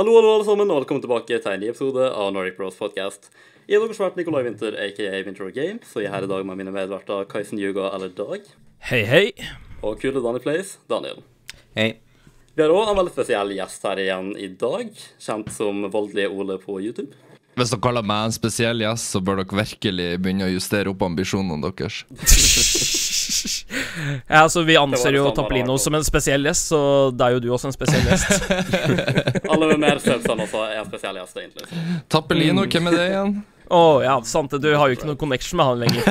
Hallo, hallo, alle sammen, og velkommen tilbake til en ny episode av Nordic Bros Podcast. Jeg er deres vert Nikolai Winther, aka Winter of Games, og jeg er her i dag med mine medverter Kaisen Yuga eller Dag, Hei, hei. og kule Danny Place, Daniel. Hei. Vi har òg en veldig spesiell gjest her igjen i dag, kjent som Voldelige Ole på YouTube. Hvis dere kaller meg en spesiell gjest, så bør dere virkelig begynne å justere opp ambisjonene deres. Ja, altså, vi anser jo altså. som en spesiell gjest, så da er jo du også en spesiell gjest. Alle med mer subs også er spesielle gjester, egentlig. Tappelino, hvem er det igjen? Å ja, sant det. Du har jo ikke noen connection med han lenger.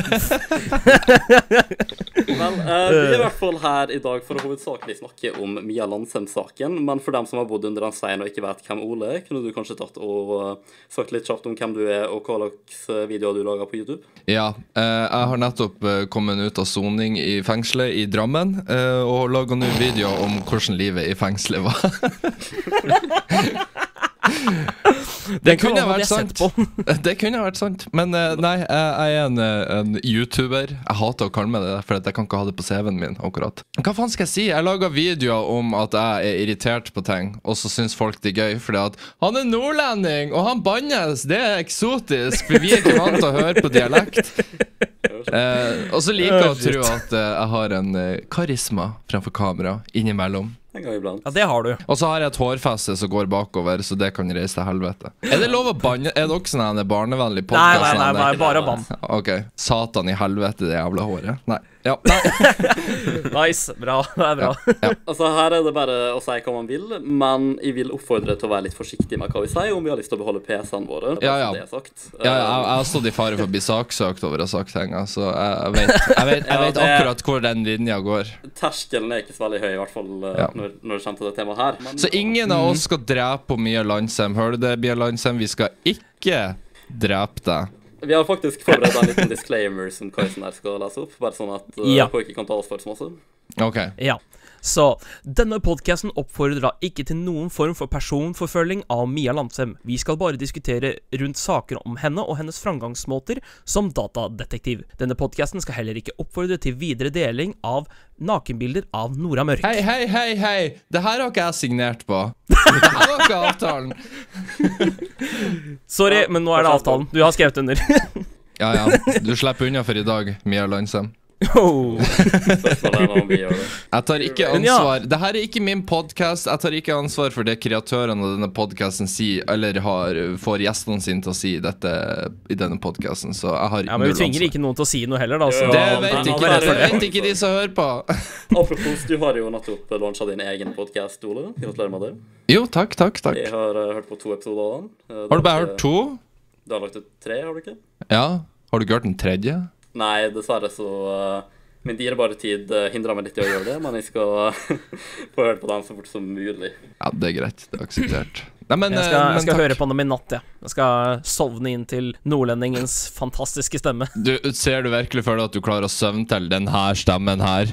Men eh, vi er i hvert fall her i dag for å hovedsakelig snakke om Mia Landsem-saken. Men for dem som har bodd under den steinen og ikke vet hvem Ole er, kunne du kanskje tatt og eh, sagt litt kjapt om hvem du er, og hva slags eh, videoer du lager på YouTube? Ja, eh, jeg har nettopp eh, kommet ut av soning i fengselet i Drammen, eh, og laga nå videoer om hvordan livet i fengselet var. Det kunne vært sant. Det kunne vært sant, men eh, nei, jeg jeg er en, eh, en YouTuber. Jeg hater å kalle meg det, for jeg kan ikke ha det på CV-en min. akkurat Hva faen skal jeg si? Jeg lager videoer om at jeg er irritert på ting, og så syns folk det er gøy fordi at han er nordlending, og han bannes! Det er eksotisk, for vi er ikke vant til å høre på dialekt. Eh, og så liker jeg å tro at eh, jeg har en eh, karisma fremfor kamera innimellom. En gang iblant. Ja, det har du. Og så har jeg et hårfeste som går bakover, så det kan reise til helvete. Er det lov å banne? Er dere sånn en barnevennlig Nei, nei, nei, nei bare bann. Ok. Satan i helvete, det jævla håret. Nei. Ja. Nice. Bra. Det er bra. Altså, her er det bare å si hva man vil, men jeg vil oppfordre til å være litt forsiktig med hva vi sier, om vi har lyst til å beholde PC-ene våre. Ja, ja. Det er sagt. Ja, ja, jeg, jeg har stått i fare for å bli saksøkt over å ha sagt ting, så jeg, jeg vet, jeg vet, jeg vet Ja, det- akkurat hvor den linja går. Terskelen er ikke så veldig høy, i hvert fall eh, Ja. når, når det kommer til det temaet her. Men, Så ingen av oss skal drepe Mia Landsem. Hører du det, Mia Landsem? Vi skal ikke drepe deg. Vi har faktisk forberedt en liten disclaimer som Kaisen her skal lese opp, bare sånn at uh, Ja. folk ikke kan ta oss for så masse. Ok. Ja. Så denne podkasten oppfordrer da ikke til noen form for personforfølging av Mia Landsem. Vi skal bare diskutere rundt saker om henne og hennes framgangsmåter som datadetektiv. Denne podkasten skal heller ikke oppfordre til videre deling av nakenbilder av Nora Mørk. Hei, hei, hei, hei! Det her har ikke jeg signert på. Det her var ikke avtalen. Sorry, men nå er det avtalen. Du har skrevet under. Ja, ja. Du slipper unna for i dag, Mia Landsem. Oh. Jeg tar ikke ansvar. Det her er ikke min podkast. Jeg tar ikke ansvar for det kreatørene av denne podkasten sier, eller har, får gjestene sine til å si dette i denne podkasten, så jeg har Ja, men vi tvinger ansvar. ikke noen til å si noe heller, da. Så Det vet ikke, det vet ikke de som hører på. Apropos, du har jo nettopp lansa din egen podkast, Ole. Gratulerer med det. Jo, takk, takk, takk. Jeg har uh, hørt på to episoder av den. Eh, Har du bare hørt to? Du har lagt ut tre, har du ikke? Ja. Har du ikke hørt den tredje? Nei, dessverre så eh, Min dyrebare tid uh, hindrer meg litt i å gjøre det, men jeg skal få hørt på den så fort som mulig. Ja, det er greit. Det er akseptert. Nei, men, jeg eh, skal, men jeg skal høre på dem i natt, jeg. Jeg skal sovne inn til nordlendingens fantastiske stemme. Du, ser du virkelig for deg at du klarer å søvne til denne stemmen her?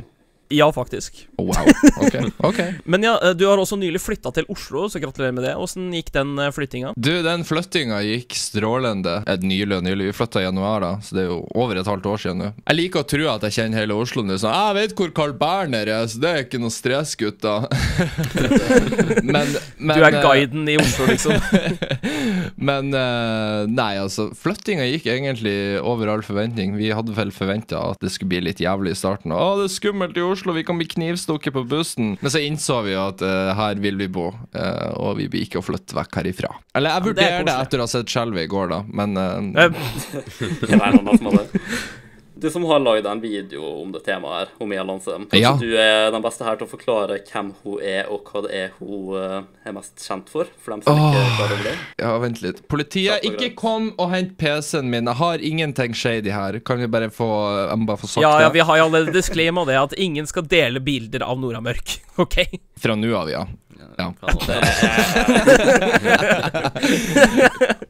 Ja, faktisk. Oh, wow. Ok. ok Men ja, eh, du har også nylig flytta til Oslo, så gratulerer med det. Åssen gikk den eh, flyttinga? Du, den flyttinga gikk strålende. Et nylig og nylig. Vi flytta i januar, da, så det er jo over et halvt år siden nå. Jeg liker å tro at jeg kjenner hele Oslo nå. Sånn, jeg vet hvor Carl Berner er, så det er ikke noe stress, gutta. men, men Du er eh, guiden i Oslo, liksom. Men nei, altså. Flyttinga gikk egentlig over all forventning. Vi hadde vel forventa at det skulle bli litt jævlig i starten. Å, det er skummelt i Oslo, vi kan bli knivstukket på bussen. Men så innså vi jo at uh, her vil vi bo, uh, og vi blir ikke å flytte vekk herifra. Eller jeg men det er det, etter å ha sett skjelvet i går, da, men Eh, Det er en annen som har det. Du som har lagd en video om det temaet her, om Mia Landsem. Kanskje Ja. du er den beste her til å forklare hvem hun er, og hva det er hun eh, er mest kjent for? For dem som ikke bare klar det. Ja, vent litt. Politiet, ikke kom og hent PC-en min. Jeg har ingenting shady her. Kan vi bare få Jeg må bare få sagt ja, ja, vi har jo allerede disclaimer det, at ingen skal dele bilder av Nora Mørk. OK? Fra nå av, ja. Ja.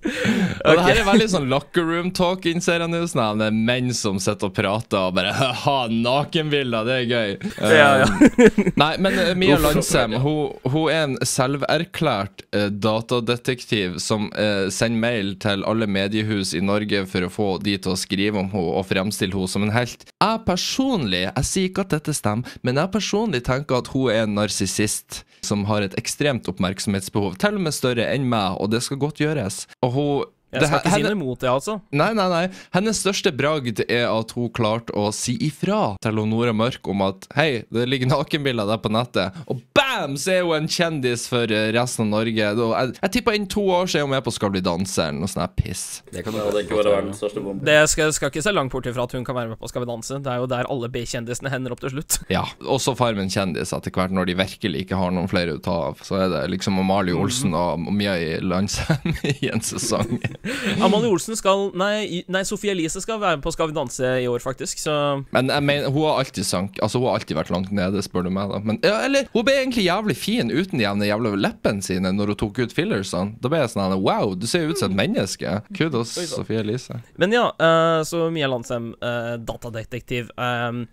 Og det her er veldig sånn locker room talk, innser jeg nå. Sånn det er menn som sitter og prater og bare Ha, nakenbilder, det er gøy. Ja, ja. Eh, nei, men eh, Mia Landsem hun, hun er en selverklært uh, datadetektiv som uh, sender mail til alle mediehus i Norge for å få de til å skrive om henne og fremstille henne som en helt. Jeg personlig, jeg sier ikke at dette stemmer, men jeg personlig tenker at hun er en narsissist som har et ekstremt oppmerksomhetsbehov, til og med større enn meg, og det skal godt gjøres. Og hun Jeg skal her- ikke si noe imot det, altså. Nei, nei, nei. Hennes største bragd er at hun klarte å si ifra til Nora Mørk om at hei, det ligger nakenbilder der på nettet, og bam, så er hun en kjendis for eh, resten av Norge. Jeg, jeg tipper innen to år så er hun med på Skal bli danser eller noe sånt her piss. Det kan Det hadde ikke være verdens største bombe. Det skal, skal ikke se langt bort ifra at hun kan være med på Skal vi danse. Det er jo der alle B-kjendisene hender opp til slutt. Ja. Også Farmen kjendis etter hvert, når de virkelig ikke har noen flere å ta av. Så er det liksom Amalie Olsen og Mia i Landsheim i en sesong. Amalie Olsen skal Nei, nei Sofie Elise skal være med på Skal vi danse i år, faktisk. Så Men jeg mener, hun har alltid sank Altså hun har alltid vært langt nede, spør du meg. da Men, ja, Eller hun ble egentlig jævlig fin uten de jævne jævla leppene sine når hun tok ut fillersene. Da ble jeg sånn Wow, du ser ut som et menneske. Kudos. Sofie Elise. Men ja, uh, så Mia Landsem, uh, datadetektiv. Um,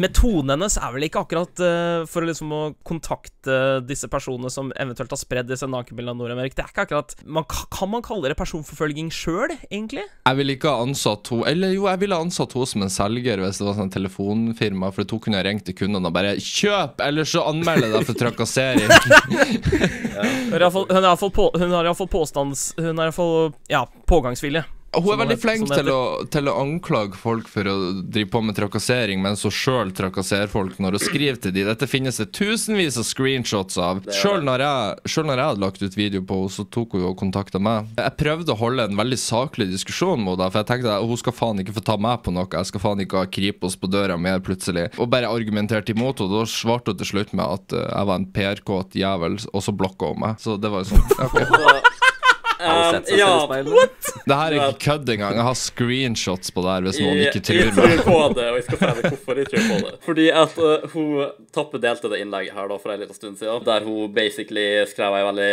Metoden hennes er vel ikke akkurat uh, for liksom å kontakte disse personene som eventuelt har spredd disse nakenbildene av Nord-Amerika. Det er ikke akkurat man, Kan man kalle det personforfølging sjøl, egentlig? Jeg ville ikke ha ansatt henne Eller jo, jeg ville ha ansatt henne som en selger hvis det var sånn telefonfirma, for at hun kunne ringt til kundene og bare 'Kjøp, ellers så anmelder jeg deg for trakassering'. Iallfall- hun har iallfall på, hun har iallfall påstands... Hun har iallfall ja, pågangsvilje. Hun er veldig flink til å, til å anklage folk for å drive på med trakassering, mens hun sjøl trakasserer folk når hun skriver til dem. Dette finnes det tusenvis av screenshots av. Sjøl når, når jeg hadde lagt ut video på henne, så tok hun jo og kontakta meg. Jeg prøvde å holde en veldig saklig diskusjon med henne, for jeg tenkte at hun skal faen ikke få ta meg på noe. Jeg skal faen ikke ha Kripos på døra mer plutselig. Og bare argumenterte imot henne. Da svarte hun til slutt med at eh, jeg var en PR-kåt jævel, og så blokka hun meg. Så det var jo sånn. ok. Um, sett seg i ja, speilet? Det her er ikke kødd engang. Jeg har screenshots på det her hvis noen ikke jeg, tror jeg meg. tror på det, og jeg skal si hvorfor jeg tror på det. Fordi at uh, hun Tappe delte det innlegget her da for en liten stund siden, der hun basically skrev veldig,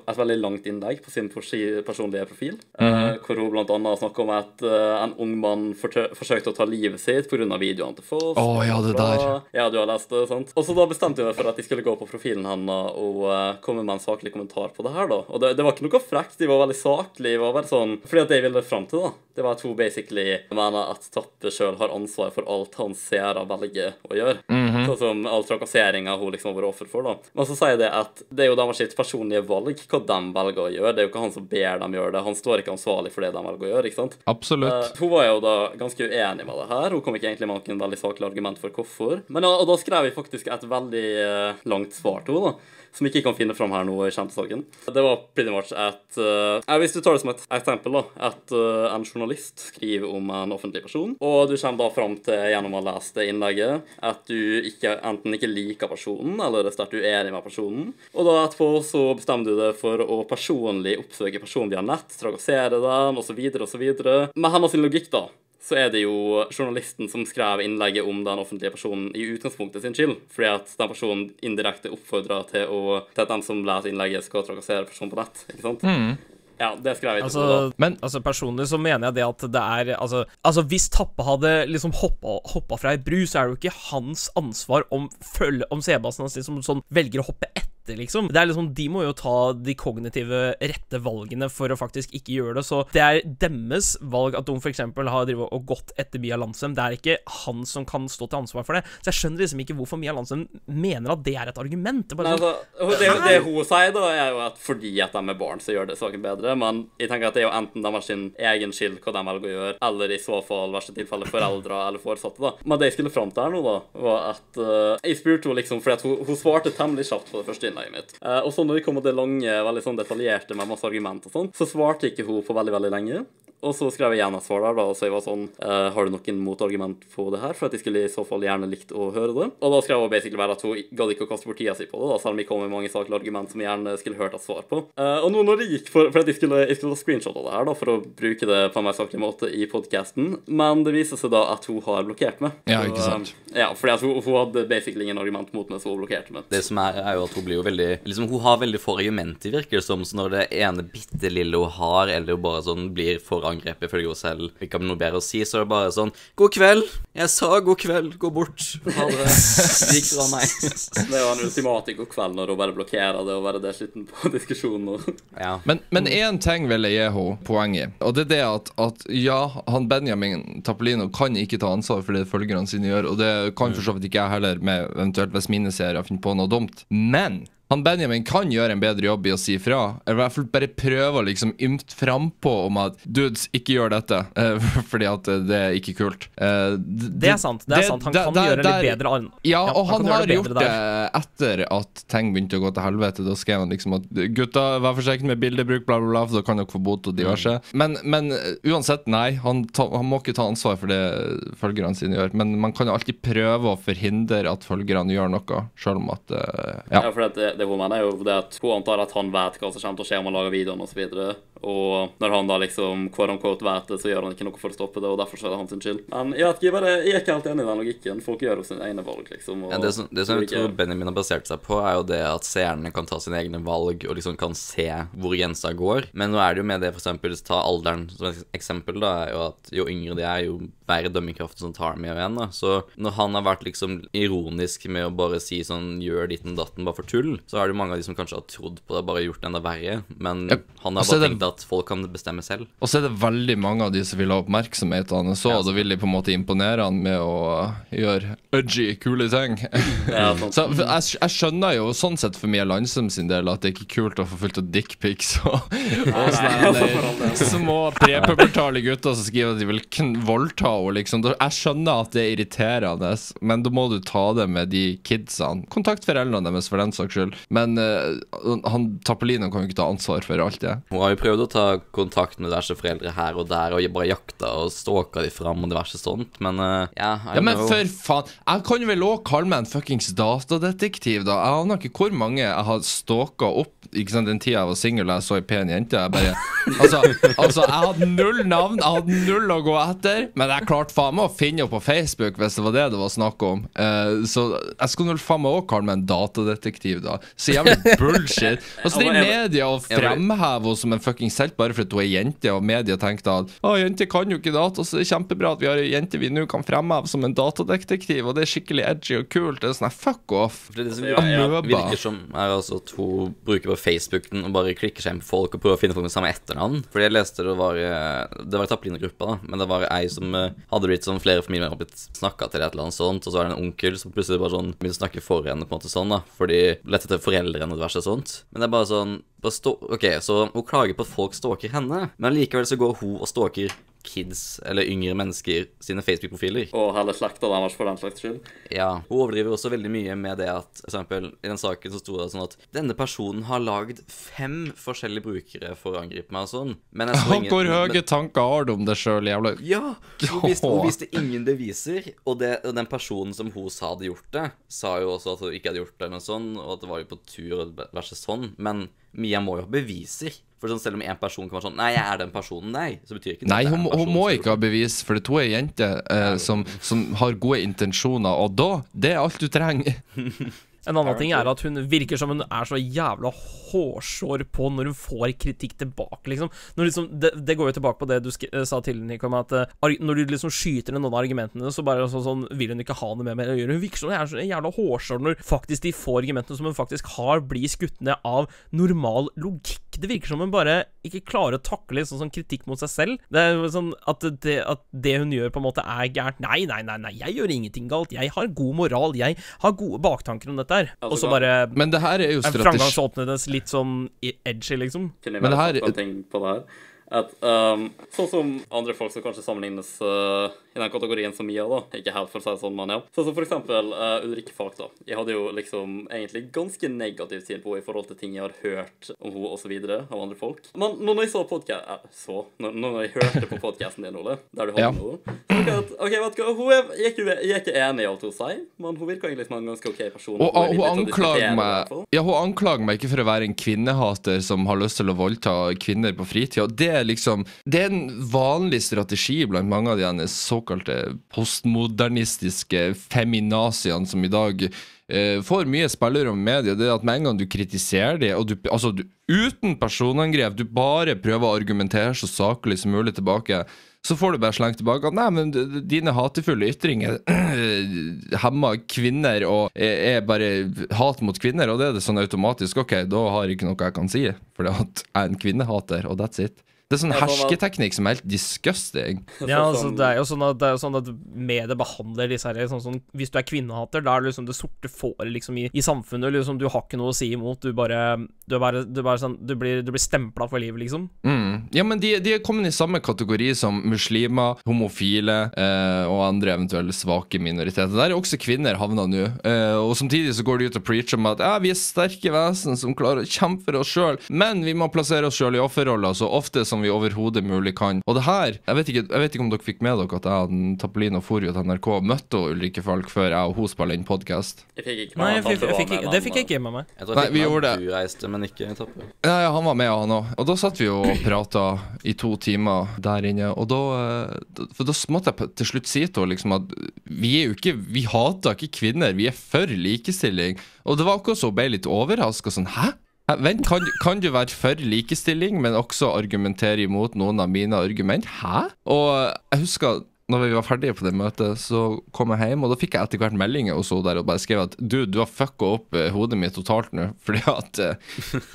et veldig langt innlegg på sin personlige profil, uh, hvor hun blant annet snakka om at uh, en ung mann forsøkte å ta livet sitt pga. videoene til Foss. Å, ja, det der. Ja, du har lest det, sant? Og så da bestemte jeg meg for at jeg skulle gå på profilen hennes og uh, komme med en saklig kommentar på det her, da. Og det, det var ikke noe frekt, de var veldig saklig. Var bare sånn Fordi at det jeg ville fram til, da, det var at hun basically mener at Tappe sjøl har ansvar for alt hans seere velger å gjøre. Sånn som all trakasseringa hun liksom har vært offer for, da. Men så sier det at det er jo deres sitt personlige valg hva de velger å gjøre. Det er jo ikke han som ber dem gjøre det. Han står ikke ansvarlig for det de velger å gjøre, ikke sant? Absolutt. Uh, hun var jo da ganske uenig med det her. Hun kom ikke egentlig med noen veldig saklig argument for hvorfor. Men ja, og da skrev jeg faktisk et veldig uh, langt svar til henne, da. Som ikke kan finne fram her nå i kjempesaken. Det var pretty much at uh, Hvis du tar det som et eksempel, da. At uh, en journalist skriver om en offentlig person, og du kommer da fram til, gjennom å ha lest det innlegget, at du ikke, enten ikke liker personen, eller er sterkt uenig med personen. Og da etterpå så bestemmer du deg for å personlig oppsøke personen via nett, trakassere den, osv., osv. Med hennes logikk, da så er det jo journalisten som skrev innlegget om den offentlige personen i utgangspunktet sin skyld. Fordi at den personen indirekte oppfordra til, å, til at den som leser innlegget, skal trakassere personen på nett. ikke sant? Ja, det skrev jeg ikke altså, på. da. Men- altså Personlig så mener jeg det at det er Altså, altså hvis Tappe hadde liksom hoppa, hoppa fra ei bru, så er det jo ikke hans ansvar om, følge- om sebasen hans liksom sånn velger å hoppe etter, liksom. Det er liksom De må jo ta de kognitive rette valgene for å faktisk ikke gjøre det. Så det er deres valg at de f.eks. har og gått etter Mia Landsem. Det er ikke han som kan stå til ansvar for det. Så jeg skjønner liksom ikke hvorfor Mia Landsem mener at det er et argument. Det Nei, sånn, altså, det, det hun sier, da, er jo at fordi at de er barn, så gjør det saken bedre. Men jeg tenker at det er jo enten de har sin egen skyld hva de velger å gjøre, eller i så fall verste tilfelle foreldre eller foresatte. da. Men det jeg skulle fram til her nå, da, var at uh, jeg spurte henne liksom, fordi at hun, hun svarte temmelig kjapt på det første innlegget mitt. Eh, og så når vi kom med det lange, veldig sånn detaljerte med masse argument og sånn, så svarte ikke hun på veldig, veldig lenge. Og så skrev jeg igjen et svar der, da, og så jeg var sånn eh, Har du noen motargument på det her? For at jeg skulle i så fall gjerne likt å høre det. Og da skrev hun basically bare at hun gadd ikke å kaste bort tida si på det, da, selv om jeg kom med mange saklige argument som jeg gjerne skulle hørt et svar på. Eh, og nå når det gikk for, for at jeg skulle, jeg skulle ta screenshot av det her, da, for å bruke det på en mer saklig måte i podkasten, men det viser seg da at hun har blokkert meg. Ja, ikke sant. eh, Ja, fordi at hun, hun hadde basically ingen argument mot meg, så hun blokkerte meg. Det som er, er jo at hun blir jo veldig Liksom Hun har veldig få argumenter, virker det som. Så når det ene bitte lille hun har, eller hun bare sånn blir for angrepet ifølge henne selv, ikke har noe bedre å si, så er det bare sånn God kveld! Jeg sa god kveld! Gå bort! Ha det. Gikk fra meg. Det var en ultimate god kveld når hun bare blokkerer det og bare er slutten på diskusjonen. Og... Ja. Men, men én ting vil jeg gi henne poeng i, og det er det at, at ja, han Benjamin Tappelino kan ikke ta ansvar for det følgerne sine gjør, og det kan for så vidt ikke jeg heller, med eventuelt hvis mine seere finner på noe dumt. Men han Benjamin kan gjøre en bedre jobb i å si fra. Eller i hvert fall bare prøve å liksom ymte frampå om at dudes, ikke gjør dette, eh, fordi at eh, det er ikke kult. Uh, Det er sant. det er sant Han det, kan der- gjøre litt bedre an- Ja, Ja, og han han, har det gjort det etter at ting begynte å gå til helvete. Da skrev han liksom at gutta, vær forsiktig med bildebruk, bla, bla, bla, for da kan dere få bot og diverse. Men, men uh, uansett, nei. Han, ta, han må ikke ta ansvar for det følgerne sine gjør. Men man kan jo alltid prøve å forhindre at følgerne gjør noe, sjøl om at uh, Ja, Ja. for det, det hun mener er jo det at hun antar at han vet hva som kommer til å skje om han lager videoen osv. Og, når han da liksom quote unquote vet det, så gjør han ikke noe for å stoppe det, og derfor så er det hans skyld. Men jeg vet ikke, jeg, bare, jeg er ikke helt enig i den logikken. Folk gjør jo sine egne valg, liksom. Og Ja, det som, det som jeg tror Benjamin har basert seg på, er jo det at seerne kan ta sine egne valg og liksom kan se hvor grensa går. Men nå er det jo med det, for eksempel, ta alderen som et eksempel, da, er jo at jo yngre de er, jo verre dømmekraften som tar dem igjen. da. Så når han har vært liksom ironisk med å bare si sånn gjør ditten datten bare for tull, så er det jo mange av de som kanskje har trodd på det, bare gjort det enda verre. Men Ja, han har er bare tenkt at folk kan bestemme selv. Og så er det veldig mange av de som vil ha oppmerksomhet av så Ja, da vil de på en måte imponere han med å uh, gjøre udgy, kule ting. Ja, sånn. Så jeg, jeg skjønner jo sånn sett for Mia Landsem sin del at det ikke er kult å få fullt av dickpics og, og sånne små prepubertale gutter som skriver at de vil voldta henne. Liksom. Jeg skjønner at det er irriterende, men da må du ta det med de kidsene. Kontakt foreldrene deres for den saks skyld. Men uh, han Tappelino kan jo ikke ta ansvar for alt det. Hun har jo prøvd å ta kontakt med diverse foreldre her og der, og bare jakta og stalka de fram og diverse sånt, men uh, yeah, Ja, men know. for faen Jeg kan vel òg kalle meg en fuckings datadetektiv, da. Jeg aner ikke hvor mange jeg har stalka opp Ikke sant, den tida jeg var singel og jeg så ei pen jente. Jeg bare altså, altså, jeg hadde null navn, jeg hadde null å gå etter, men jeg klarte faen meg å finne henne på Facebook hvis det var det det var snakk om. Uh, så jeg skulle vel faen meg òg kalle meg en datadetektiv, da. Så jævlig bullshit. Og så driver media og fremhever henne som en fuckings helt bare fordi hun er jente, og media tenkte at å, jenter kan jo ikke data, så det er kjempebra at vi har ei jente vi nå kan fremheve som en datadetektiv, og det er skikkelig edgy og kult. Det er sånn her, fuck off. Det, det som Ja, ja. Virker som, er altså at hun bruker på Facebook den og bare klikker seg inn på folk og prøver å finne folk med samme etternavn. Fordi jeg leste det var eh, Det var i Tappelina-gruppa, da, men det var ei som eh, hadde blitt sånn flere familier har blitt snakka til et eller annet sånt, og så er det en onkel som plutselig bare sånn begynte å snakke for henne, på en måte sånn, da, fordi lette etter foreldrene og diverse sånt. Men det er bare sånn Ok, så hun klager på at folk stalker henne, men likevel så går hun og stalker kids eller yngre mennesker sine Facebook-profiler. Og hele slakter deres for den slags skyld. Ja, hun overdriver også veldig mye med det at for eksempel, I den saken så sto det sånn at denne personen har lagd fem forskjellige brukere for å angripe meg og sånn. Men jeg så ingen Hvor høye men, tanker har du om det sjøl, jævla Ja! Hun viste, hun viste ingen beviser. Og, det, og den personen som hun sa hadde gjort det, sa jo også at hun ikke hadde gjort det, eller noe sånt, og at det var jo på tur og diverse sånn. Men Mia må jo ha beviser. For sånn, selv om en person kan være sånn Nei, jeg er den personen, nei. Så betyr ikke det Nei, er hun, hun må ikke ha bevis, for det er to ei jente eh, som, som har gode intensjoner, og da Det er alt du trenger. En annen ting er at hun virker som hun er så jævla hårsår på når hun får kritikk tilbake, liksom. Liksom det, det går jo tilbake på det du sk sa til Nikom, at uh, når du liksom skyter ned noen av argumentene, så bare så, sånn vil hun ikke ha noe med mer å gjøre. Hun virker som hun er så jævla hårsår når faktisk de få argumentene som hun faktisk har, blir skutt ned av normal logikk. Det virker som hun bare ikke klarer å takle sånn, sånn kritikk mot seg selv. Det er sånn at det, at det hun gjør, på en måte er gærent. Nei, nei, nei, nei, jeg gjør ingenting galt. Jeg har god moral. Jeg har gode baktanker om dette Altså, Og så bare Men det her er jo strategi... framgangsmåten hennes litt sånn edgy, liksom. Kunne jeg Men det her- en ting på det her? At um, Sånn som andre folk som kanskje sammenlignes uh, i den kategorien som Mia, da. Ikke helt, for å si det sånn, men ja. Sånn som for eksempel uh, Ulrikke Falk, da. Jeg hadde jo liksom egentlig ganske negativt syn på henne i forhold til ting jeg har hørt om henne så videre av andre folk. Men når jeg så podcast, eh, så, når, når jeg hørte på podkasten din, Ole, der du hadde Ja. noe, så tenkte jeg at OK, vet du hva, hun er, jeg, er ikke, jeg er ikke enig i alt hun sier, men hun virker egentlig som en ganske OK person. Og, og hun anklager meg. Ja, hun anklager meg ikke for å være en kvinnehater som har lyst til å voldta kvinner på fritida. Det er liksom Det er en vanlig strategi blant mange av de ene såkalte postmodernistiske feminaziene som i dag eh, får mye spillerom i media. Det er at med en gang du kritiserer dem, og du, altså, du, uten personangrep, du bare prøver å argumentere så saklig som mulig tilbake, så får du bare slengt tilbake at nei, men dine hatefulle ytringer hemmer kvinner og er er bare hat mot kvinner, og det er det sånn automatisk. Ok, da har jeg ikke noe jeg kan si, for jeg er en kvinnehater, og that's it. Det er sånn hersketeknikk som er helt disgusting. Ja, Sånn altså, det er jo sånn at, det er sånn at mediet behandler disse her sånn sånn, Hvis du er kvinnehater, da er det liksom det sorte fåret liksom i, i samfunnet. Liksom, du har ikke noe å si imot. Du bare Du, er bare, du, er bare sånn, du blir, du blir stempla for livet, liksom. Mm. Ja, men de, de er kommet i samme kategori som muslimer, homofile eh, og andre eventuelle svake minoriteter. Der er også kvinner havna nå. Eh, og samtidig så går de ut og preacher om at ja, vi er sterke vesen som klarer å kjempe for oss sjøl, men vi må plassere oss sjøl i offerrolla så ofte som vi overhodet mulig kan. Og det her Jeg vet ikke, jeg vet ikke om dere fikk med dere at jeg og Tappelina for jo til NRK møtte Ulrikke Falk før jeg og hun spilte inn podkast. Nei, jeg fikk, jeg fikk, det fikk jeg ikke med meg. Jeg tror Nei, jeg fikk vi gjorde det. du reiste, men ikke Tappe. Ja, ja, han var med, han òg. Og da satt vi jo og prata i to timer der inne. Og da eh, For da måtte jeg til slutt si til henne liksom at vi er jo ikke Vi hater ikke kvinner, vi er for likestilling. Og det var akkurat så hun ble litt overraska. Sånn, hæ? Hæ, Vent, kan, kan du være for likestilling, men også argumentere imot noen av mine argument? Hæ? Og jeg husker når vi var ferdige på det møtet, så kom jeg hjem, og da fikk jeg etter hvert meldinger hos henne der og bare skrev at du, du har fucka opp eh, hodet mitt totalt nå, fordi at eh,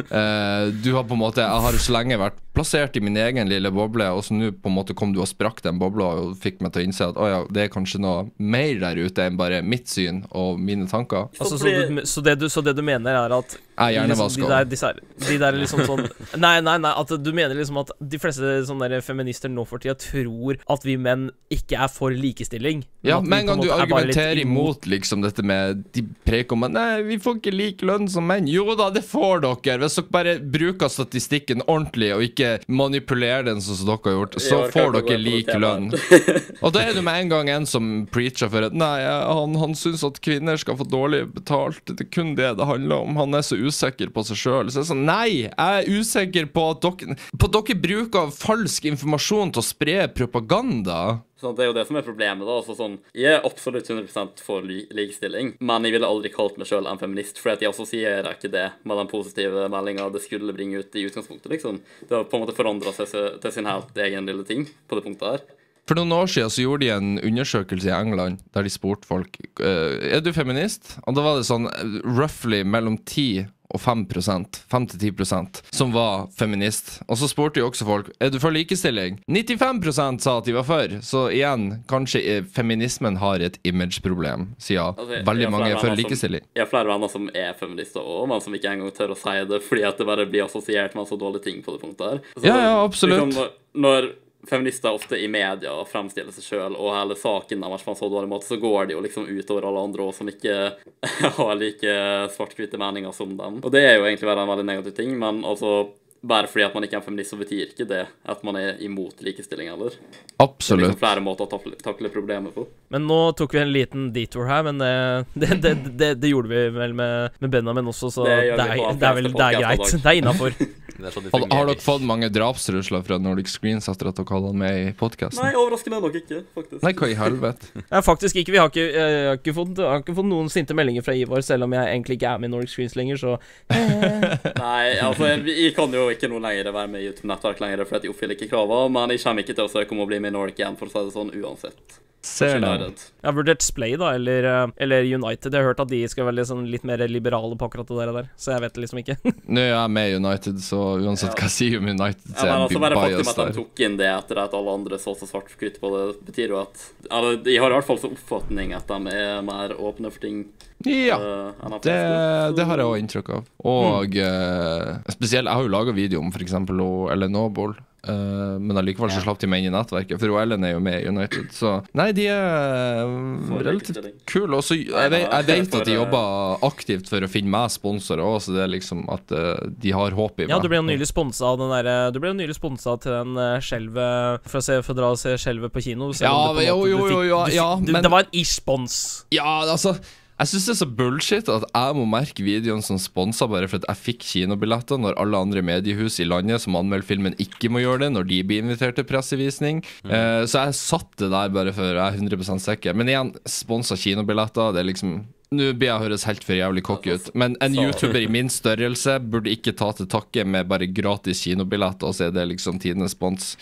eh, du har på en måte Jeg har så lenge vært plassert i min egen lille boble, og så nå på en måte kom du og sprakk den bobla og fikk meg til å innse at å ja, det er kanskje noe mer der ute enn bare mitt syn og mine tanker. Altså, så, du, så, det du, så det du mener, er at Jeg er liksom, de, der, disse her, de der liksom sånn Nei, nei, nei, at du mener liksom at de fleste sånne der feminister nå for tida tror at vi menn ikke er for likestilling. Ja, med en gang du er argumenterer imot liksom dette med De preker om at Nei, vi får ikke lik lønn som menn. Jo da, det får dere. Hvis dere bare bruker statistikken ordentlig og ikke manipulerer den sånn som dere har gjort, så får dere lik lønn. Og da er du med en gang en som preacher for at Nei, han, han syns at kvinner skal få dårlig betalt. Det er kun det det handler om. Han er så usikker på seg sjøl. Så jeg er sånn Nei, jeg er usikker på at dere På at dere bruker falsk informasjon til å spre propaganda. Sånn, det er jo det som er problemet. da, altså sånn, Jeg er absolutt 100 for li likestilling, men jeg ville aldri kalt meg sjøl en feminist, for jeg assosierer ikke det med den positive meldinga det skulle bringe ut i utgangspunktet. liksom. Det har på en måte forandra seg til sin helt egen lille ting på det punktet her. For noen år siden så gjorde de en undersøkelse i England der de spurte folk eh, Er du feminist. Og da var det sånn eh, roughly mellom 10 og 5% 5-10% som var feminist. Og så spurte jo også folk Er du for likestilling. 95% sa at de var for. Så igjen, kanskje eh, feminismen har et imageproblem, siden Altså, veldig mange er for likestilling. som-. Jeg har flere venner som er feminister òg, men som ikke engang tør å si det fordi at det bare blir assosiert med så dårlige ting på det punktet her. Så, Ja, ja, absolutt. Liksom, når feminister ofte i media fremstiller seg sjøl og hele saken deres på en så dårlig måte, så går det jo liksom utover alle andre også, som ikke har like svart-hvite meninger som dem. Og det er jo egentlig bare en veldig negativ ting, men altså bare fordi at man ikke er feminist, så betyr ikke det at man er imot likestilling heller. Det er Absolutt. liksom flere måter å takle, takle problemet på. Men nå tok vi en liten detour her, men det, det, det, det, det gjorde vi vel med, med Benjamin også, så Det er, det er vel det er greit. Det er innafor. Sånn Har, har dere fått mange drapstrusler fra Nordic Screens etter at dere hadde han med i podkasten? Nei, overraskende nok ikke, faktisk. Nei, hva i helvete? Nei, faktisk ikke. Vi har ikke, jeg har ikke, fått, jeg har ikke fått noen sinte meldinger fra Ivar, selv om jeg egentlig ikke er med i Nordic Screens lenger, så Nei, altså, vi kan jo ikke noe lenger være med i YouTube-nettverk lenger, for at jeg oppfyller ikke kravene, men jeg kommer ikke til å søke om å bli med i Nordic igjen, for å si det sånn, uansett. Ser redd. Jeg har vurdert Splay, da, eller, eh, eller United. Jeg har hørt at de skal være sånn, litt mer liberale på akkurat det der, så jeg vet det liksom ikke. Nå er jeg med i United, så uansett hva jeg sier om United, Ja, så men er bias der. bare faktum at de tok inn det etter at alle andre så så svart på på det, betyr jo at Eller de har i hvert fall så oppfatning at de er mer åpne for ting Ja. uh, Det, det har jeg òg inntrykk av. Og eh, spesielt Jeg har jo laga video om f.eks. Ellen Noble. Uh, men allikevel så slapp de meg inn i nettverket, for Ellen er jo med i United. Så nei, de er eh, relativt kule. Og så jeg, vet- jeg vet at de jobber aktivt for å finne meg sponsorer òg, så det er liksom at de har håp i meg. Ja, du ble jo nylig sponsa av den derre Du ble jo nylig sponsa til den uh, skjelvet For For å dra og se skjelvet på kino. Ja, på jo, måte- jo, jo, ja, du, men- Det var en ish-spons. Ja, altså jeg syns det er så bullshit at jeg må merke videoen som sponsa bare for at jeg fikk kinobilletter, når alle andre mediehus i landet som anmelder filmen, ikke må gjøre det når de blir invitert til pressevisning. Eh, så jeg satte det der bare for jeg er 100% sikker. Men igjen, sponsa kinobilletter, det er liksom Nå blir jeg høres helt for jævlig cocky ut, men en YouTuber i min størrelse burde ikke ta til takke med bare gratis kinobillett, og så er det liksom tidenes spons.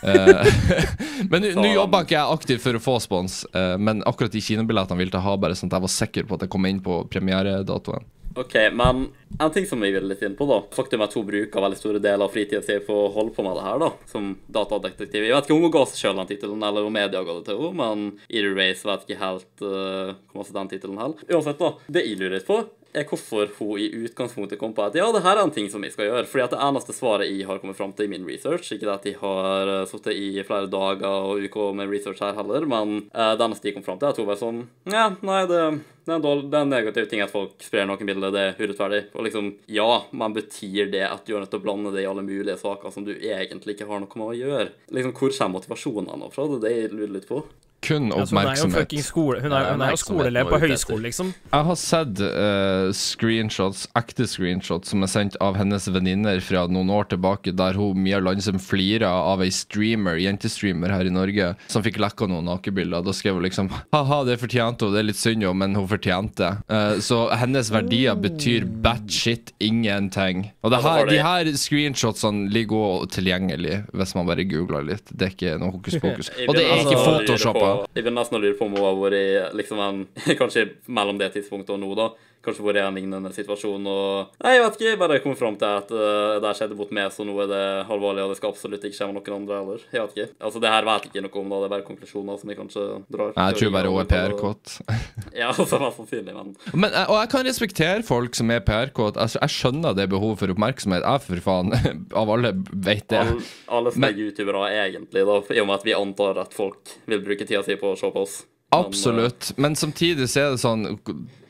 Eh, men nå- nå jobber ikke jeg aktivt for å få spons, eh, men akkurat de kinobillettene ville jeg ha, bare sånn at jeg var sikker på at jeg kom inn på premieredatoen. OK, men en ting som jeg vil litt inn på, da. Faktum er at hun bruker veldig store deler av fritida si på å holde på med det her, da. Som datadetektiv. Jeg vet ikke om hun ga seg sjøl den tittelen, eller om media ga det til henne, men Either Race vet ikke helt uh, hvor masse den tittelen holder. Uansett, da. Det jeg lurer litt på, er hvorfor hun i utgangspunktet kom på at ja, det her er en ting som jeg skal gjøre. Fordi at det eneste svaret jeg har kommet fram til i min research, ikke det at jeg har uh, sittet i flere dager og uker med research her heller, men uh, det eneste jeg kom fram til, er at hun var sånn Ja, nei, det, det, er en det er en negativ ting at folk sprer noen bilder, det er urettferdig. Og liksom, ja, men betyr det at du er nødt til å blande det i alle mulige saker som du egentlig ikke har noe med å gjøre? Liksom, Hvor kommer motivasjonene fra? Det er det jeg lurer litt på. Kun Altså, hun er jo fucking skole Hun er, hun er jo oppmerksomhet skoleelev på høyskole, liksom. Jeg har sett uh, screenshots, ekte screenshots som er sendt av hennes venninner fra noen år tilbake, der hun Mia Landsem flirer av ei streamer, jentestreamer her i Norge, som fikk lekka noen nakenbilder. Da skrev hun liksom ha-ha, det fortjente hun, det er litt synd jo, men hun fortjente. Eh, så hennes verdier betyr batshit ingenting. Og det Altså, her, de her screenshotsene ligger også tilgjengelig hvis man bare googler litt. Det er ikke noe hokus pokus. Og det er ikke nesten Jeg begynner nesten å lure på om hun har vært i liksom en Kanskje mellom det tidspunktet og nå, da. Kanskje vært i en lignende situasjon og Nei, jeg vet ikke. Jeg bare kom fram til at uh, det skjedde mot meg, så nå er det alvorlig, og det skal absolutt ikke skje med noen andre heller. Jeg vet ikke. Altså, det her vet jeg ikke noe om, da. Det er bare konklusjoner som jeg kanskje drar. Jeg tror bare hun er PR-kåt. Ja, altså, mest sannsynlig, men Men, eh, og jeg kan respektere folk som er PR-kåt. Altså, jeg skjønner det behovet for oppmerksomhet. Jeg, for faen, av alle vet det. alle, alle som er youtubere, egentlig, da, i og med at vi antar at folk vil bruke tida si på å se på oss. Men, Absolutt. Men samtidig så er det sånn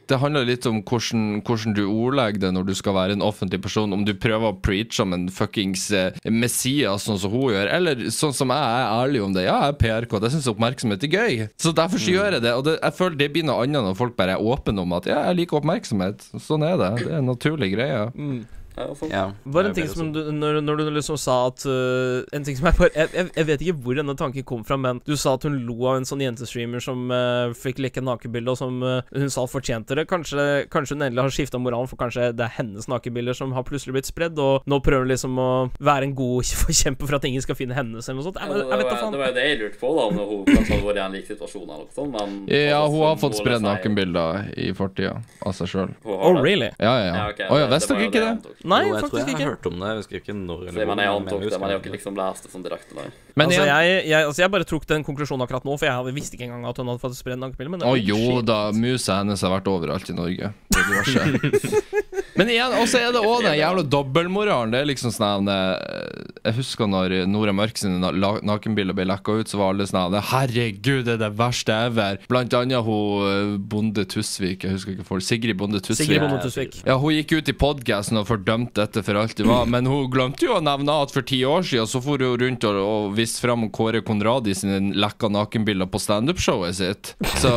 det handler litt om hvordan, hvordan du ordlegger det når du skal være en offentlig person. Om du prøver å preache om en fuckings eh, Messias, sånn som hun gjør, eller sånn som jeg er ærlig om det. Ja, jeg er PRK, jeg syns oppmerksomhet er gøy. Så derfor så gjør jeg det. Og det, jeg føler det blir noe annet når folk bare er åpne om at ja, jeg liker oppmerksomhet. Sånn er det. Det er en naturlig greie. Sånn. Ja, Bare en ting som du, når, når du liksom sa at uh, En ting som jeg bare jeg, jeg, vet ikke hvor denne tanken kom fra, men du sa at hun lo av en sånn jentestreamer som uh, fikk lekke nakenbilde, og som uh, hun sa fortjente det. Kanskje, kanskje hun endelig har skifta moralen, for kanskje det er hennes nakenbilder som har plutselig blitt spredd, og nå prøver hun liksom å være en god forkjemper for at ingen skal finne hennes, eller noe sånt. Jeg, jeg, vet da det, var, faen. det var jo det jeg lurte på, da, om hun kanskje hadde vært i en lik situasjon eller noe sånt, men Ja, hun har fått spredd nakenbilder i fortida av seg sjøl. Oh, really? Ja, ja, ja. Ja, ok, Å ja, det- visste dere ikke det? Nei, Jo, jeg tror jeg ikke. har hørt om det. Jeg husker ikke når eller jeg, men jeg antok det, men jeg har ikke liksom lest det sånn direkte, nei. Men altså, jeg, jeg, altså, jeg bare tok den konklusjonen akkurat nå, for jeg visste ikke engang at hun hadde fått spredd nakkepille. Men Å jo shit. da, musa hennes har vært overalt i Norge. Det var diverse. Men igjen, og så er det òg den jævla dobbeltmoralen. Det er liksom sånn eh, Jeg husker når Nora Mørk sine nakenbilder ble lekka ut, så var alle sånn Herregud, det er det verste ever. Blant annet hun eh, Bonde Tusvik. Jeg husker ikke for Sigrid Bonde Tusvik. Sigrid Bonde Tusvik. Ja, Hun gikk ut i podkasten og fordømte dette for alt det var, men hun glemte jo å nevne at for ti år siden så for hun rundt og, og viste fram Kåre Konradi sine lekka nakenbilder på standup-showet sitt. Så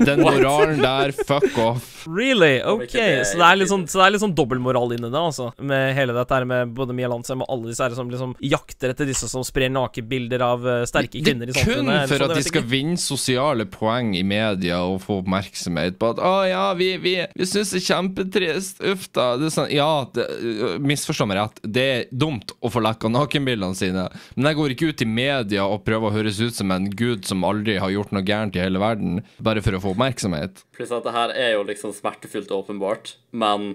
den moralen der, fuck off. Really? Ok, så det er litt sånn, så det er litt sånn dobbeltmoral inni det, altså. Med hele dette her med både Mia Lansheim og alle disse her som liksom jakter etter disse som sprer nakenbilder av eh, sterke kvinner i samfunnet. Det er kun for sånn, at de skal ikke. vinne sosiale poeng i media og få oppmerksomhet på at 'Å ja, vi, vi, vi syns det er kjempetrist', uff da. Det er sånn, ja, det, øh, misforstå meg rett, det er dumt å få lekka nakenbildene sine, men jeg går ikke ut i media og prøver å høres ut som en gud som aldri har gjort noe gærent i hele verden, bare for å få oppmerksomhet. Pluss at det her er jo liksom smertefullt åpenbart, men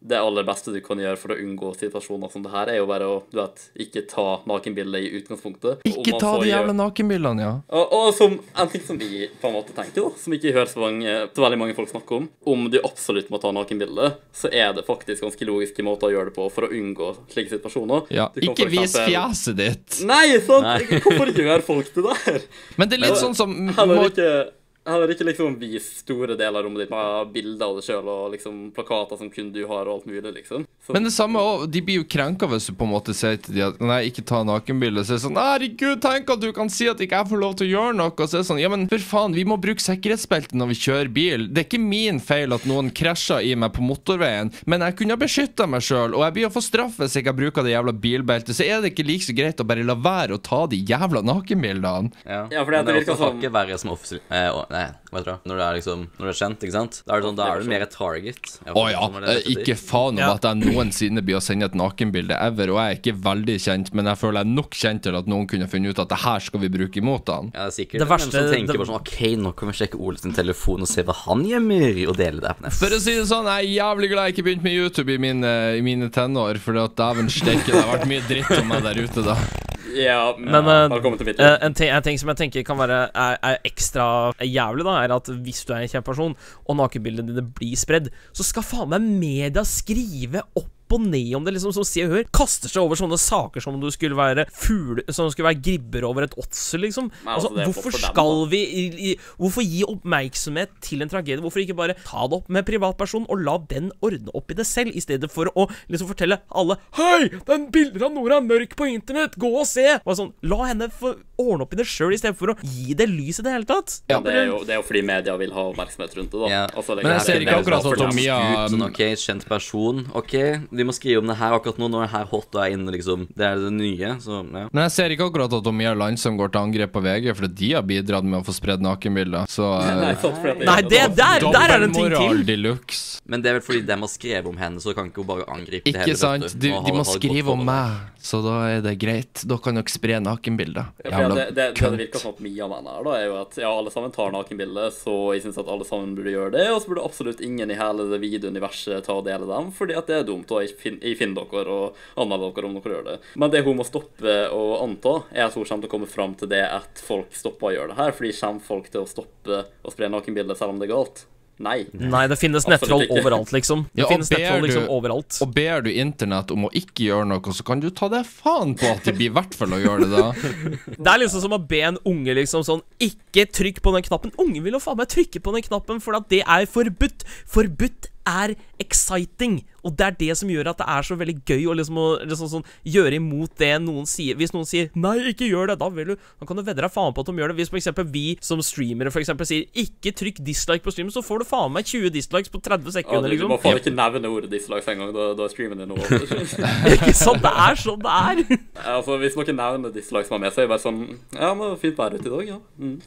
det aller beste du kan gjøre for å unngå situasjoner som det her, er jo bare å du vet, ikke ta nakenbilder i utgangspunktet. Ikke ta de jævla nakenbildene, ja. og, og som en ting som vi på en måte tenker, da, som ikke hører så, mange, så veldig mange folk snakke om, om du absolutt må ta nakenbilde, så er det faktisk ganske logiske måter å gjøre det på for å unngå slike situasjoner. ja. Ikke vis eksempel- fjeset ditt. Nei, sant? Nei. Hvorfor gjøre folk det der? Men det er litt sånn som Heller ikke, heller ikke liksom vist store deler av rommet ditt med bilder av deg sjøl og liksom plakater som kun du har, og alt mulig, liksom. Så, Men det samme også, de blir jo krenka hvis du på en måte sier til dem at nei, ikke ta nakenbilde. Så er det sånn herregud, tenk at du kan si at ikke jeg får lov til å gjøre noe. Og så er det sånn ja, men for faen, vi må bruke sikkerhetsbelte når vi kjører bil. Det er ikke min feil at noen krasjer i meg på motorveien, men jeg kunne ha beskytta meg sjøl, og jeg blir å få straff hvis jeg ikke bruker det jævla bilbeltet. Så er det ikke like så greit å bare la være å ta de jævla nakenbildene. Ja, Ja, for det det virker som- eh, Nei, hva heter det? Når det er liksom Når det er kjent, ikke sant? Da er det sånn, da er du mer et target. Å ja. eh, Ikke faen om Ja. at jeg noensinne blir å sende et nakenbilde ever, og jeg er ikke veldig kjent, men jeg føler jeg er nok kjent til at noen kunne funnet ut at det her skal vi bruke imot han. Ja, det er sikkert Det verste- som tenker det- bare sånn OK, nå kan vi sjekke Ole sin telefon og se hva han gjemmer, og dele det på nett. For å si det sånn, jeg er jævlig glad jeg ikke begynte med YouTube i mine, i mine tenår, for at dæven steike, det har vært mye dritt om meg der ute da. Ja, Men mitt eh, en, ting, en ting som jeg tenker kan være er, er ekstra jævlig, da, er at hvis du er en kjent person, og nakenbildene dine blir spredd, så skal faen meg media skrive opp og ned om det, liksom, som Se og Hør kaster seg over sånne saker som om du skulle være fugle, Som skulle være gribber over et åtsel, liksom. Nei, Altså, altså, er hvorfor dem, skal vi i, i, Hvorfor gi oppmerksomhet til en tragedie? Hvorfor ikke bare ta det opp med privatperson og la den ordne opp i det selv, i stedet for å liksom fortelle alle Hei, det er bilder av Nora Mørk på internett, gå og se! Og sånn, La henne få ordne opp i det sjøl, istedenfor å gi det lys i det hele tatt. Ja, det, er jo, det er jo fordi media vil ha oppmerksomhet rundt det, da. Ja. Altså, det Men jeg er ser ikke- akkurat sånn at dem. Mia kjent person. OK, de må skrive om det her akkurat nå. Nå er det her hot og er inne, liksom. Det er det nye, så ja. Men jeg ser ikke akkurat at de er land som går til angrep på VG, for de har bidratt med å få spredd nakenbilder. Så Nei, sant, Nei, det, der, der er det en ting til. Deluxe. Men det er vel fordi de har skrevet om henne, så kan ikke hun bare angripe det Ikke hele. sant? vet De, de må det skrive om meg, så da er det greit. Da kan dere spre nakenbilder. Ja, det, det, det det virker som at Mia mener her, da, er jo at ja, alle sammen tar nakenbilder, så jeg syns at alle sammen burde gjøre det, og så burde absolutt ingen i hele det videouniverset ta og dele dem, fordi at det er dumt, og jeg fin- finner dere og anmelder dere om dere gjør det. Men det hun må stoppe å anta, er at hun kommer til å komme fram til det at folk stopper å gjøre det her, fordi kommer folk til å stoppe å spre nakenbilder selv om det er galt? Nei. Nei, det finnes nettroll overalt, liksom. Det Ja, finnes nettroll liksom du- overalt. Og ber du internett om å ikke gjøre noe, så kan du ta deg faen på at de blir i hvert fall å gjøre det da. Det er liksom som å be en unge liksom sånn Ikke trykk på den knappen. Ungen vil jo faen meg trykke på den knappen, for at det er forbudt. Forbudt er exciting. Og det er det som gjør at det er så veldig gøy å liksom, liksom sånn, gjøre imot det noen sier. Hvis noen sier 'nei, ikke gjør det', da, vil du, da kan du vedde deg faen på at de gjør det. Hvis f.eks. vi som streamere for eksempel, sier 'ikke trykk dislike på streamen', så får du faen meg 20 dislikes på 30 Ja, sekunder, Ja, du liksom. faen ikke nevne ordet dislikes engang, da, da streamen din over. Ikke sant? Det er sånn det er. altså, hvis noen nevner dislikes med seg, så er det bare sånn Ja, men fint vær ute i dag, ja. Mm.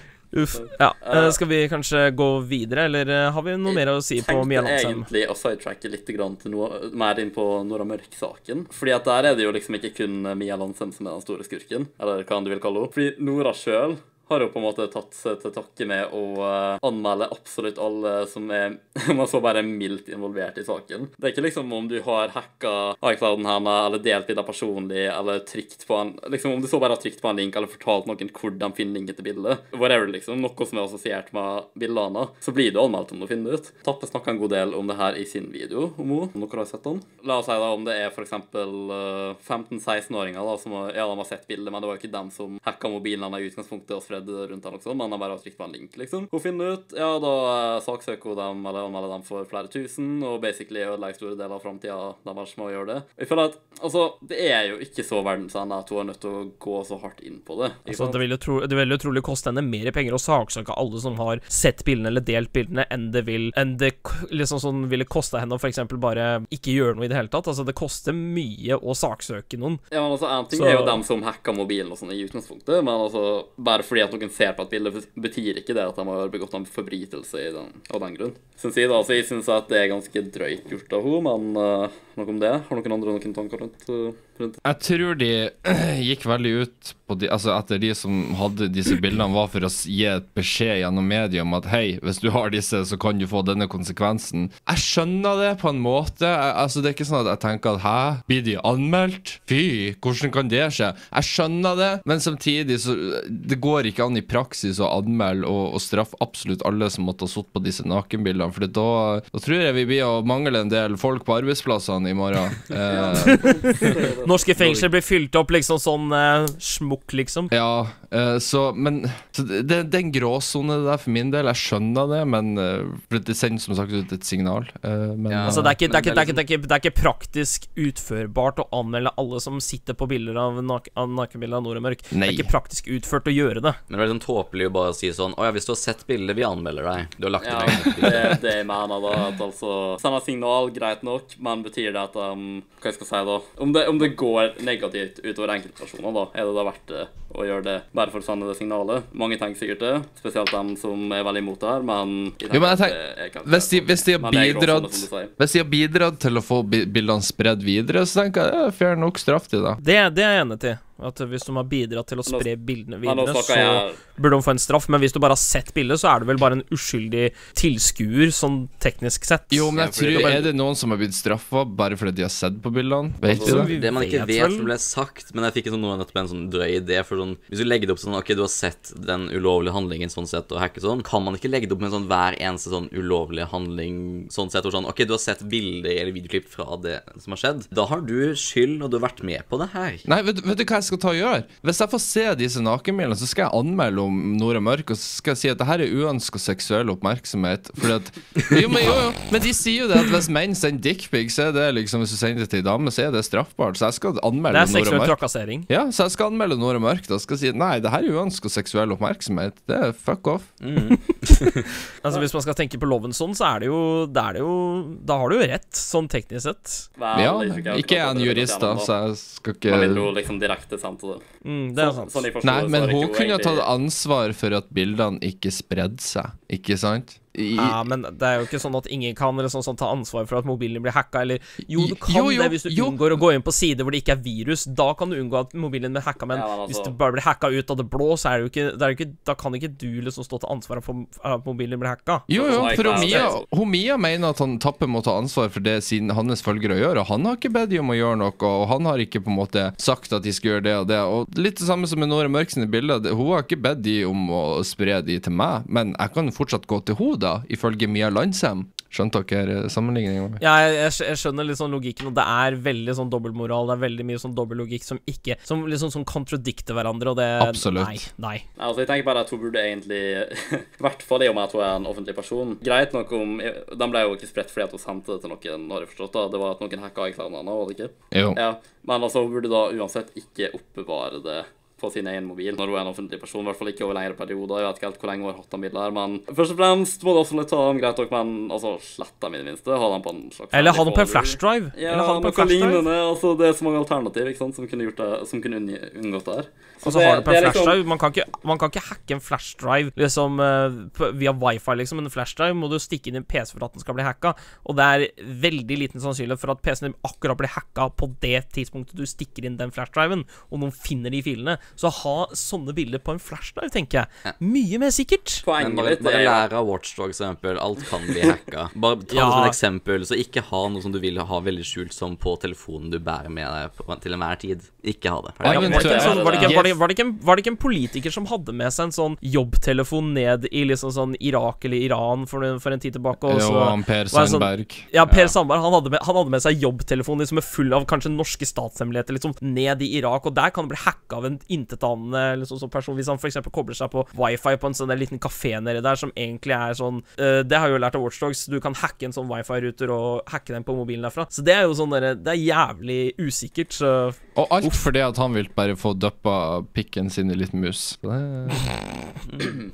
Uff. Ja. eh, skal vi kanskje gå videre, eller eh, har vi noe mer å si på Mia tenkte egentlig å sidetracke litt grann til noe mer inn på Nora Mørk-saken. Fordi at der er det jo liksom ikke kun Mia Landsem som er den store skurken, eller hva du vil kalle henne. Fordi Nora sjøl har jo på en måte tatt seg til takke med å eh, anmelde absolutt alle som er man så bare mildt involvert i saken. Det er ikke liksom om du har hacka iClouden hennes, eller delt bilder personlig, eller trykt på en Liksom om du så bare har trykt på en link, eller fortalt noen hvor de finner linken til bildet, whatever, liksom, noe som er assosiert med bildene, så blir du anmeldt om du finner det ut. Tappe snakka en god del om det her i sin video, om henne, om dere har sett den. La oss si da om det er for eksempel eh, 15-16-åringer da, som ja, de har sett bildet, men det var jo ikke dem som hacka mobilen hennes i utgangspunktet og spredde rundt den også, men de bare har trykt på en link, liksom. Hun finner ut, ja, da eh, saksøker hun dem, eller anmelder dem for flere tusen, og basically ødelegger store deler av framtida deres med å gjøre det. Jeg føler at, altså, det er jo ikke så verdensende at hun er nødt til å gå så hardt inn på det. Altså, det vil jo tro, det vil jo trolig koste henne mer penger å saksøke alle som har sett bildene eller delt bildene, enn det vil Enn det liksom sånn ville koste henne å f.eks. bare ikke gjøre noe i det hele tatt. Altså, det koster mye å saksøke noen. Ja, men altså, En ting Så- er jo dem som hacka mobilen og sånn i utgangspunktet, men altså, bare fordi at noen ser på et bilde, betyr ikke det at de har begått en forbrytelse den, av den grunn. Synes jeg da, så jeg syns at det er ganske drøyt gjort av henne, men, uh, noe om det? Har noen andre noen tanker rundt, uh, rundt? Jeg tror de gikk veldig ut på de, altså etter de som hadde disse bildene, var for å gi et beskjed gjennom media om at hei, hvis du har disse, så kan du få denne konsekvensen. Jeg skjønner det på en måte. Altså Det er ikke sånn at jeg tenker at hæ, blir de anmeldt? Fy, hvordan kan det skje? Jeg skjønner det, men samtidig så Det går ikke an i praksis å anmelde og, og straffe absolutt alle som måtte ha sittet på disse nakenbildene, for da, da tror jeg vi blir å mangle en del folk på arbeidsplassene i morgen. Eh, Norske fengsler blir fylt opp liksom sånn eh, smukk, liksom. Ja, eh, så Men så det, det det er en gråsone der for min del. Jeg skjønner det, men eh, det sender som sagt ut et signal. men Ja. Altså, det, er ikke, det, er det, det det, det praktisk utførbart å anmelde alle som sitter på bilder av, nak av nakenbilder av Nord og Mørk. Det er ikke praktisk utført å gjøre det. Men det er litt sånn tåpelig å bare si sånn Å ja, hvis du har sett bildet, vi anmelder deg. Du har lagt Ja, det er det jeg mener, da. At altså Sende signal, greit nok, men betyr det at um, Hva jeg skal si, da? Om det, om det går negativt utover enkeltpersoner, da, er det da verdt det å gjøre det bare for å sende det signalet? Mange tenker sikkert det, spesielt dem som er veldig imot det her, men Jo, men jeg tenker- er hvis de, hvis de har bidratt som. Hvis de har bidratt til å få bildene spredd videre, så tenker jeg det er fair nok straff til det. Det, det er jeg enig til. At hvis de har bidratt til å spre bildene videre, så jeg burde de få en straff. Men hvis du bare har sett bildet, så er du vel bare en uskyldig tilskuer, sånn teknisk sett. Jo, men jeg tror det- Er det noen som har blitt straffa bare fordi de har sett på bildene? Vet Altså, det? Det man ikke vet vet vel- som ble sagt, men jeg fikk sånn, nå nettopp en sånn drøy idé. For sånn, Hvis du legger det opp sånn Ok, du har sett den ulovlige handlingen sånn sett, og hacket sånn, kan man ikke legge det opp med en sånn hver eneste sånn ulovlige handling sånn sett, og sånn Ok, du har sett bilder eller videoklipp fra det som har skjedd. Da har du skyld, og du har vært med på det her. Nei, vet, vet du hva jeg skal ta og gjøre? Hvis jeg får se disse nakenbildene, så skal jeg anmelde om Nora Mørk, og så skal jeg si at det her er uønska seksuell oppmerksomhet. Fordi at Jo, men jo, jo. Men de sier jo det at hvis menn sender dickpic, så er det liksom Hvis du sender det til ei dame, så er det straffbart. Så jeg skal anmelde Det er seksuell trakassering. Ja, så jeg skal anmelde Nora Mørk. Da skal jeg si nei, det her er uønska seksuell oppmerksomhet. Det er fuck off. Altså Hvis man skal tenke på loven sånn, så er det jo, det er det jo Da har du jo rett, sånn teknisk sett. Vel, Ja, ikke jeg er en jurist, da, så jeg skal ikke Man vil jo liksom direkte til det. Mm, det er Så- sant. sånn jeg Nei, men hun kunne ha egentlig- tatt ansvar for at bildene ikke spredde seg, ikke sant? I, Ja, men det er jo ikke sånn at ingen kan eller sånn, sånn, ta ansvar for at mobilen blir hacka, eller Jo, du kan Jo, jo, det hvis du jo. unngår å gå inn på sider hvor det ikke er virus. Da kan du unngå at mobilen blir hacka, men Ja, men altså- hvis det bare blir hacka ut av det blå, så er det jo ikke, det er jo ikke Da kan ikke du liksom stå til ansvar for at mobilen blir hacka. Jo, jo, for Homia, Homia Mia, mener at han Tappe må ta ansvar for det siden hans følgere gjør, og han har ikke bedt dem om å gjøre noe, og han har ikke på en måte sagt at de skal gjøre det og det. Og litt det samme som med Nora Mørk sine bilder, hun har ikke bedt dem om å spre de til meg, men jeg kan fortsatt gå til henne, da, ifølge Mia Landsem. Skjønte dere sammenligninga? Ja, jeg, jeg, skjønner litt sånn logikken, og det er veldig sånn dobbeltmoral. Det er veldig mye sånn dobbeltlogikk som ikke Som liksom sånn kontradikter hverandre, og det Absolutt. Nei. nei. Nei, altså jeg tenker bare at hun burde egentlig I hvert fall i og med at hun er en offentlig person. Greit nok om Den ble jo ikke spredt fordi at hun sendte det til noen, har jeg forstått. da Det var at noen hacka eksamene, var det ikke? Jo. Ja, Men altså, hun burde da uansett ikke oppbevare det på sin egen mobil når hun er en offentlig person. I hvert fall ikke over lengre perioder. Jeg vet ikke helt hvor lenge hun har hatt den bilen her, men først og fremst må du også ta dem greit nok, men altså, slett dem i det minste. Ha dem på en slags Eller ha den på en flashdrive. Ja, Eller ha den på en flashdrive. lignende. Altså, det er så mange alternativ ikke sant, som kunne, gjort det, som kunne unngått det her. Og så har du på en flash liksom- flashdrive. Man kan, ikke, man kan ikke hacke en flashdrive liksom, eh, via wifi, liksom. En flashdrive må du stikke inn i en PC for at den skal bli hacka. Og det er veldig liten sannsynlighet for at PC-en din akkurat blir hacka på det tidspunktet du stikker inn den flashdriven, og noen finner de filene. Så ha sånne bilder på en flashdrive, tenker jeg. Mye mer sikkert. Poenget bare, bare lære av Watchdog, for eksempel. Alt kan bli hacka. Bare ta Ja. det som et eksempel. Så ikke ha noe som du vil ha veldig skjult som på telefonen du bærer med deg på, til enhver tid. Ikke ha det. Ja, Ja, men var, det ikke en sånn, var, det ikke, var, det, var, det en, var det ikke en politiker som hadde med seg en sånn jobbtelefon ned i liksom sånn Irak eller Iran for, for en tid tilbake? Og Jo, han Per Sandberg. sånn- Ja, Per Sandberg han hadde, med, han hadde med seg jobbtelefon liksom, full av kanskje norske statshemmeligheter liksom, ned i Irak, og der kan det bli hacka av en intetanende liksom, sånn person hvis han f.eks. kobler seg på wifi på en sånn liten kafé nedi der som egentlig er sånn uh, Det har jeg jo lært av Watchdogs, du kan hacke en sånn wifi-ruter og hacke den på mobilen derfra. Så det er jo sånn derre Det er jævlig usikkert, så Og alt fordi at han vil bare få duppa pikken sin i litt mus. Det...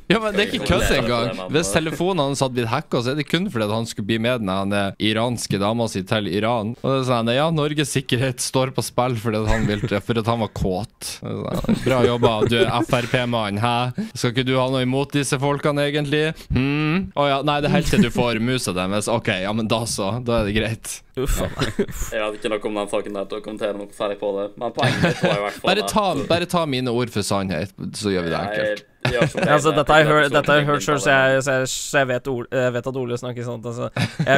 Ja, men det er ikke kødd engang. Hvis telefonen hans hadde blitt hacka, så er det kun fordi at han skulle bli med den iranske dama si til Iran. Og det er sånn, ja, Norges sikkerhet står på spill fordi at han, ville, fordi at han var kåt. Sånn, Bra jobba, du er Frp-mann, hæ? Skal ikke du ha noe imot disse folkene, egentlig? Hm? Å ja, nei, det er helt til du får musa deres. Ok, ja, men da så. Da er det greit. Uff. Jeg vet ikke noe om den saken der til å kommentere noe særlig på det, men poenget mitt var i hvert fall Bare ta, bare ta mine ord for sannhet, så gjør vi det enkelt. Altså, dette har jeg hørt, dette har jeg hørt selv, så, jeg- så, jeg- så jeg vet, Ole, vet at Ole snakker sånn. Altså.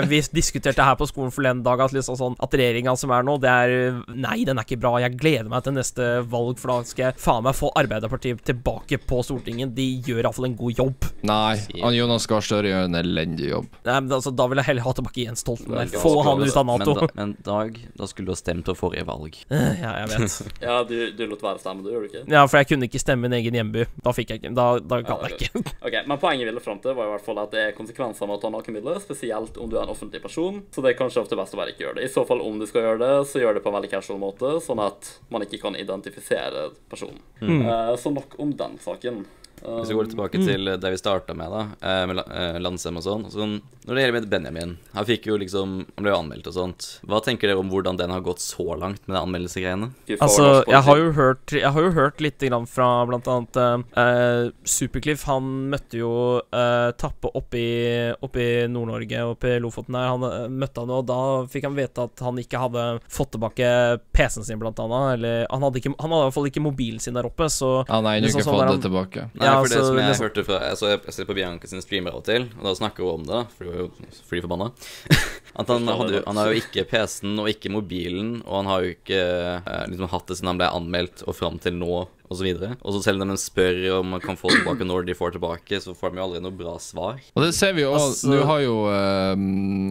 Vi diskuterte her på skolen forleden dag at, liksom sånn, at regjeringa som er nå, det er Nei, den er ikke bra. Jeg gleder meg til neste valg, for da skal jeg faen meg få Arbeiderpartiet tilbake på Stortinget. De gjør iallfall en god jobb. Nei, han Jonas Gahr Støre gjør en elendig jobb. Nei, men altså, Da vil jeg heller ha tilbake Jens Stoltenberg. Få han ut av Men, Nato. da, men Dag, da skulle du ha stemt på forrige valg. Ja, jeg vet. Ja, du, du lot være å stemme, du, gjorde du ikke? Ja, for jeg kunne ikke stemme min egen hjemby. Da fikk jeg ikke Da, da kan jeg ikke. Ok, Men poenget jeg ville fram til, var i hvert fall at det er konsekvenser med å ta nakenbilder, spesielt om du er en offentlig person. Så det er kanskje ofte best å bare ikke gjøre det. I så fall, om du skal gjøre det, så gjør det på en veldig casual måte, sånn at man ikke kan identifisere personen. Eh, så nok om den saken. Hvis vi går tilbake til det vi starta med, da, eh, med eh, Landsem og sånn. sånn. Når det gjelder med Benjamin, han fikk jo liksom Han ble jo anmeldt og sånt. Hva tenker dere om hvordan den har gått så langt med de anmeldelsegreiene? Altså, jeg har jo hørt Jeg har jo hørt litt grann fra blant annet eh, Supercliff. Han møtte jo eh, Tappe oppe i Nord-Norge, oppe i Lofoten der. Han eh, møtte han, og da fikk han vite at han ikke hadde fått tilbake PC-en sin, blant annet. Eller han hadde, ikke, han hadde i hvert fall ikke mobilen sin der oppe, så Han Nei, ennå Liksom ikke sånn fått det tilbake. Nei, Ja, for det altså, som jeg liksom- hørte fra altså, Jeg jeg ser på Bianca sin streamer av og til, og da snakker hun om det, for er jo fly forbanna. At han, hadde, han har jo ikke PC-en og ikke mobilen, og han har jo ikke eh, liksom hatt det siden han ble anmeldt og fram til nå, og så videre. Og så selv om de spør om man kan få tilbake når de får tilbake, så får de jo aldri noe bra svar. Og det ser vi jo òg. Altså- Nå har jo eh,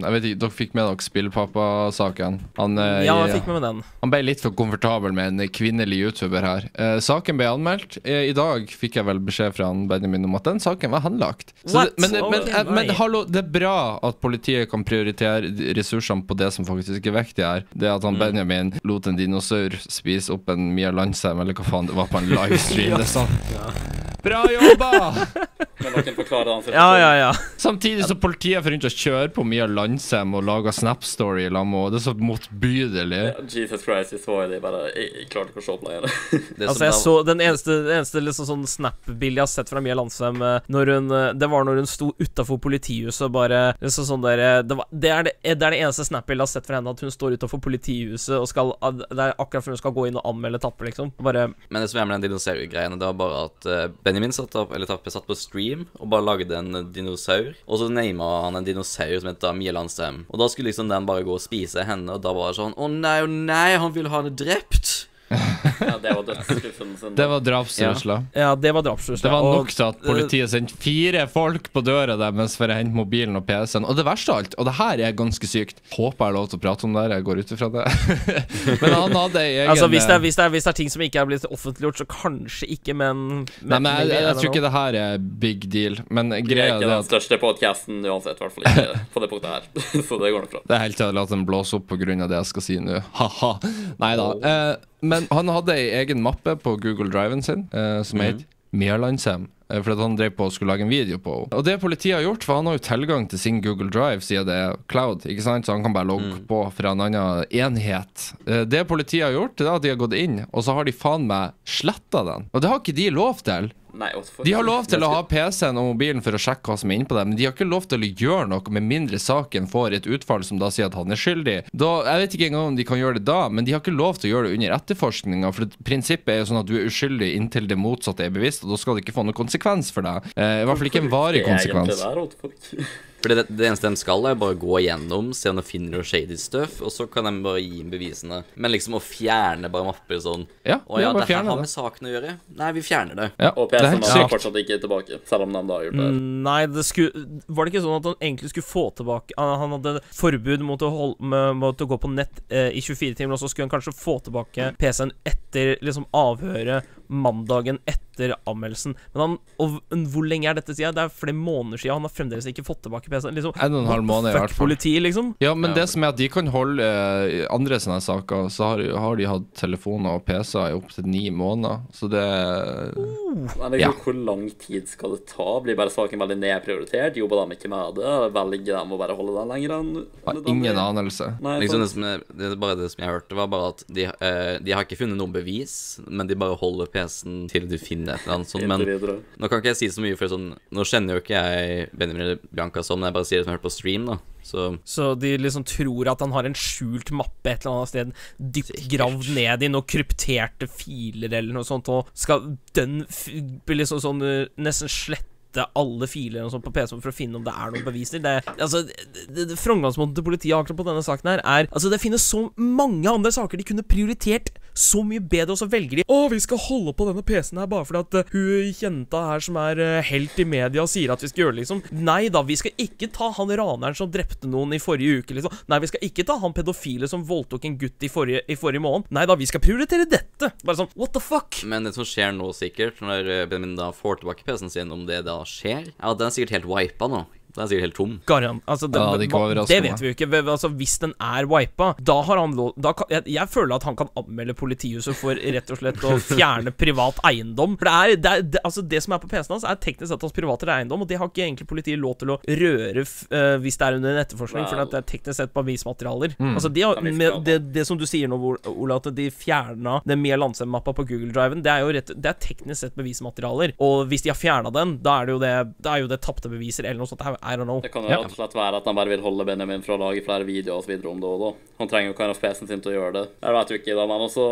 Jeg vet ikke, Dere fikk med dere Spillpappa-saken? Han, eh, Ja, jeg fikk med meg den. han ble litt for komfortabel med en kvinnelig YouTuber her. Eh, saken ble anmeldt. I dag fikk jeg vel beskjed fra han Benjamin om at den saken var henlagt. Så What? det, men, men, men, men hallo, det er bra at politiet kan prioritere ressursene på det som faktisk er viktig her. Det at han Mm. Benjamin lot en dinosaur spise opp en Mia Landsem, eller hva faen det var på en livestream. Det er sånn Bra jobba! Kan noen forklare hans Ja, ja, ja. Samtidig så politiet får rundt og kjører på Mia Landsem og lager Snap-story i lag med. Det er så motbydelig. Jesus Christ, jeg så jo det bare Jeg, jeg klarte ikke å se på det. Det Altså, jeg så Den eneste, den eneste liksom sånn Snap-bildet jeg har sett fra Mia Landsem, eh, når hun, eh, det var når hun sto utafor politihuset og bare liksom sånn der, eh, det, var, det, er det, det er det eneste Snap-bildet jeg har sett fra henne, at hun står utafor politihuset og skal Det er akkurat før hun skal gå inn og anmelde tapper, liksom. Bare Men det som er med den dinosaurgreiene, det var bare at Benjamin satt, opp, eller Tappe satt på stream og bare lagde en dinosaur. Og så nama han en dinosaur som het Mia. Og da skulle liksom den bare gå og spise henne, og da var det sånn Å nei, å nei, han vil ha henne drept! Ja, det var dødsskuffelsen. Det var drapstrusler. Ja, det var drapstrusler. Det var nok til at politiet sendte fire folk på døra deres for å hente mobilen og PC-en. Og det verste av alt, og det her er ganske sykt Håper jeg har lov til å prate om det her, jeg går ut ifra det. Men han hadde egen Altså, hvis det, er, hvis, det er, hvis det er ting som ikke er blitt offentliggjort, så kanskje ikke, men, men Nei, men jeg, jeg, jeg, tror ikke det her er big deal. Men greia er det at Det er den største podcasten uansett, i hvert fall ikke på det punktet her. Så det går nok bra. det er helt til å la den blåse opp på grunn av det jeg skal si nå. Ha-ha. Nei da. Eh, men han hadde ei egen mappe på Google Driven sin eh, som het Mia Mjølandsem. eh, Fordi at han drev på og skulle lage en video på henne. Og det politiet har gjort, for han har jo tilgang til sin Google Drive siden det er cloud, ikke sant? så han kan bare logge på fra en annen enhet. Eh, Det politiet har gjort, det er at de har gått inn, og så har de faen meg sletta den. Og det har ikke de lov til. Nei? De har lov til å ha PC-en og mobilen for å sjekke hva som er inne på dem, men de har ikke lov til å gjøre noe med mindre saken får et utfall som da sier at han er skyldig. Da, jeg vet ikke engang om de kan gjøre det da, men de har ikke lov til å gjøre det under etterforskninga. For prinsippet er jo sånn at du er uskyldig inntil det motsatte er bevisst, og da skal det ikke få noen konsekvens for deg. Eh, I hvert fall ikke en varig Det er egentlig konsekvens. der? Fordi det, det eneste de skal, er bare gå igjennom, se om de finner noe shady stuff, og så kan de bare gi inn bevisene. Men liksom å fjerne bare mapper sånn Ja, Å ja, ja, det her har med saken å gjøre. Nei, vi fjerner det. Ja, Og er PC-en er sykt. fortsatt ikke tilbake, selv om de da har gjort det. Mm, Nei, det skulle Var det ikke sånn at han egentlig skulle få tilbake Han han hadde forbud mot å, holde, med, mot å gå på nett eh, i 24 timer, og så skulle han kanskje få tilbake PC-en etter liksom avhøret mandagen etter anmeldelsen. Men han, og hvor lenge er dette siden? Det er flere måneder siden. Han har fremdeles ikke fått tilbake PC-en. Liksom, En og en halv måned i hvert fall. Politi, liksom. Ja, men Ja. det som er at de kan holde eh, andre sånne saker, så har, har de hatt telefoner og PC-er i opptil ni måneder. Så det Men det er Ja. hvor lang tid skal det ta? Blir bare saken veldig nedprioritert? Jobber de ikke med det? Velger de å bare holde den lenger enn har ingen andre? anelse. Nei, Liksom det, som er, det er bare det som jeg hørte, var bare at de, eh, de har ikke funnet noe bevis, men de bare holder PC-en til du finner et eller annet sånt. Men nå kan ikke jeg si så mye, for sånn, nå kjenner jo ikke jeg Benjamin eller Bianca sånn, jeg bare sier det som jeg har hørt på stream, da. Så Så de liksom tror at han har en skjult mappe et eller annet sted, dypt Sikkert. gravd ned i noen krypterte filer eller noe sånt, og skal den liksom sånn eh, nesten slette alle filer og sånt på PC-en for å finne om det er noen beviser. Det, altså, Framgangsmåten til politiet akkurat på denne saken her er Altså, det finnes så mange andre saker de kunne prioritert så mye bedre, og så velger de Å, vi skal holde på denne PC-en her bare fordi at uh, hun jenta her som er uh, helt i media, sier at vi skal gjøre det, liksom. Nei da, vi skal ikke ta han raneren som drepte noen i forrige uke, liksom. Nei, vi skal ikke ta han pedofile som voldtok en gutt i forrige, i forrige måned. Nei da, vi skal prioritere dette. Bare sånn, what the fuck? Men det som skjer nå, sikkert, når eh, Benjamin da får tilbake PC-en sin, om det da skjer, ja, den er sikkert helt wipa nå. Den er sikkert helt tom. Garant, altså, det, Ja, det hva- det vet vi jo ikke. Altså, hvis den er wipa, da har han lov da kan, jeg, jeg føler at han kan anmelde politihuset for rett og slett å fjerne privat eiendom. For det er, det, er det, altså det som er på PC-en hans, er teknisk sett hans private eiendom, og det har ikke egentlig politiet lov til å røre f eh, hvis det er under en etterforskning, Wow. for det er teknisk sett bevismaterialer. Mm. Altså de har, med, det, det som du sier nå, Ola, at de fjerna den Mia Landsem-mappa på Google-driven, det er jo rett, det er teknisk sett bevismaterialer. Og hvis de har fjerna den, da er det jo det, det, er jo det tapte beviser, eller noe sånt. I don't know. Det kan jo rett og slett være at de bare vil holde Benjamin fra å lage flere videoer og så videre om det òg, da. Han trenger jo kind of PC-en sin til å gjøre det. Jeg vet jo ikke, da, men også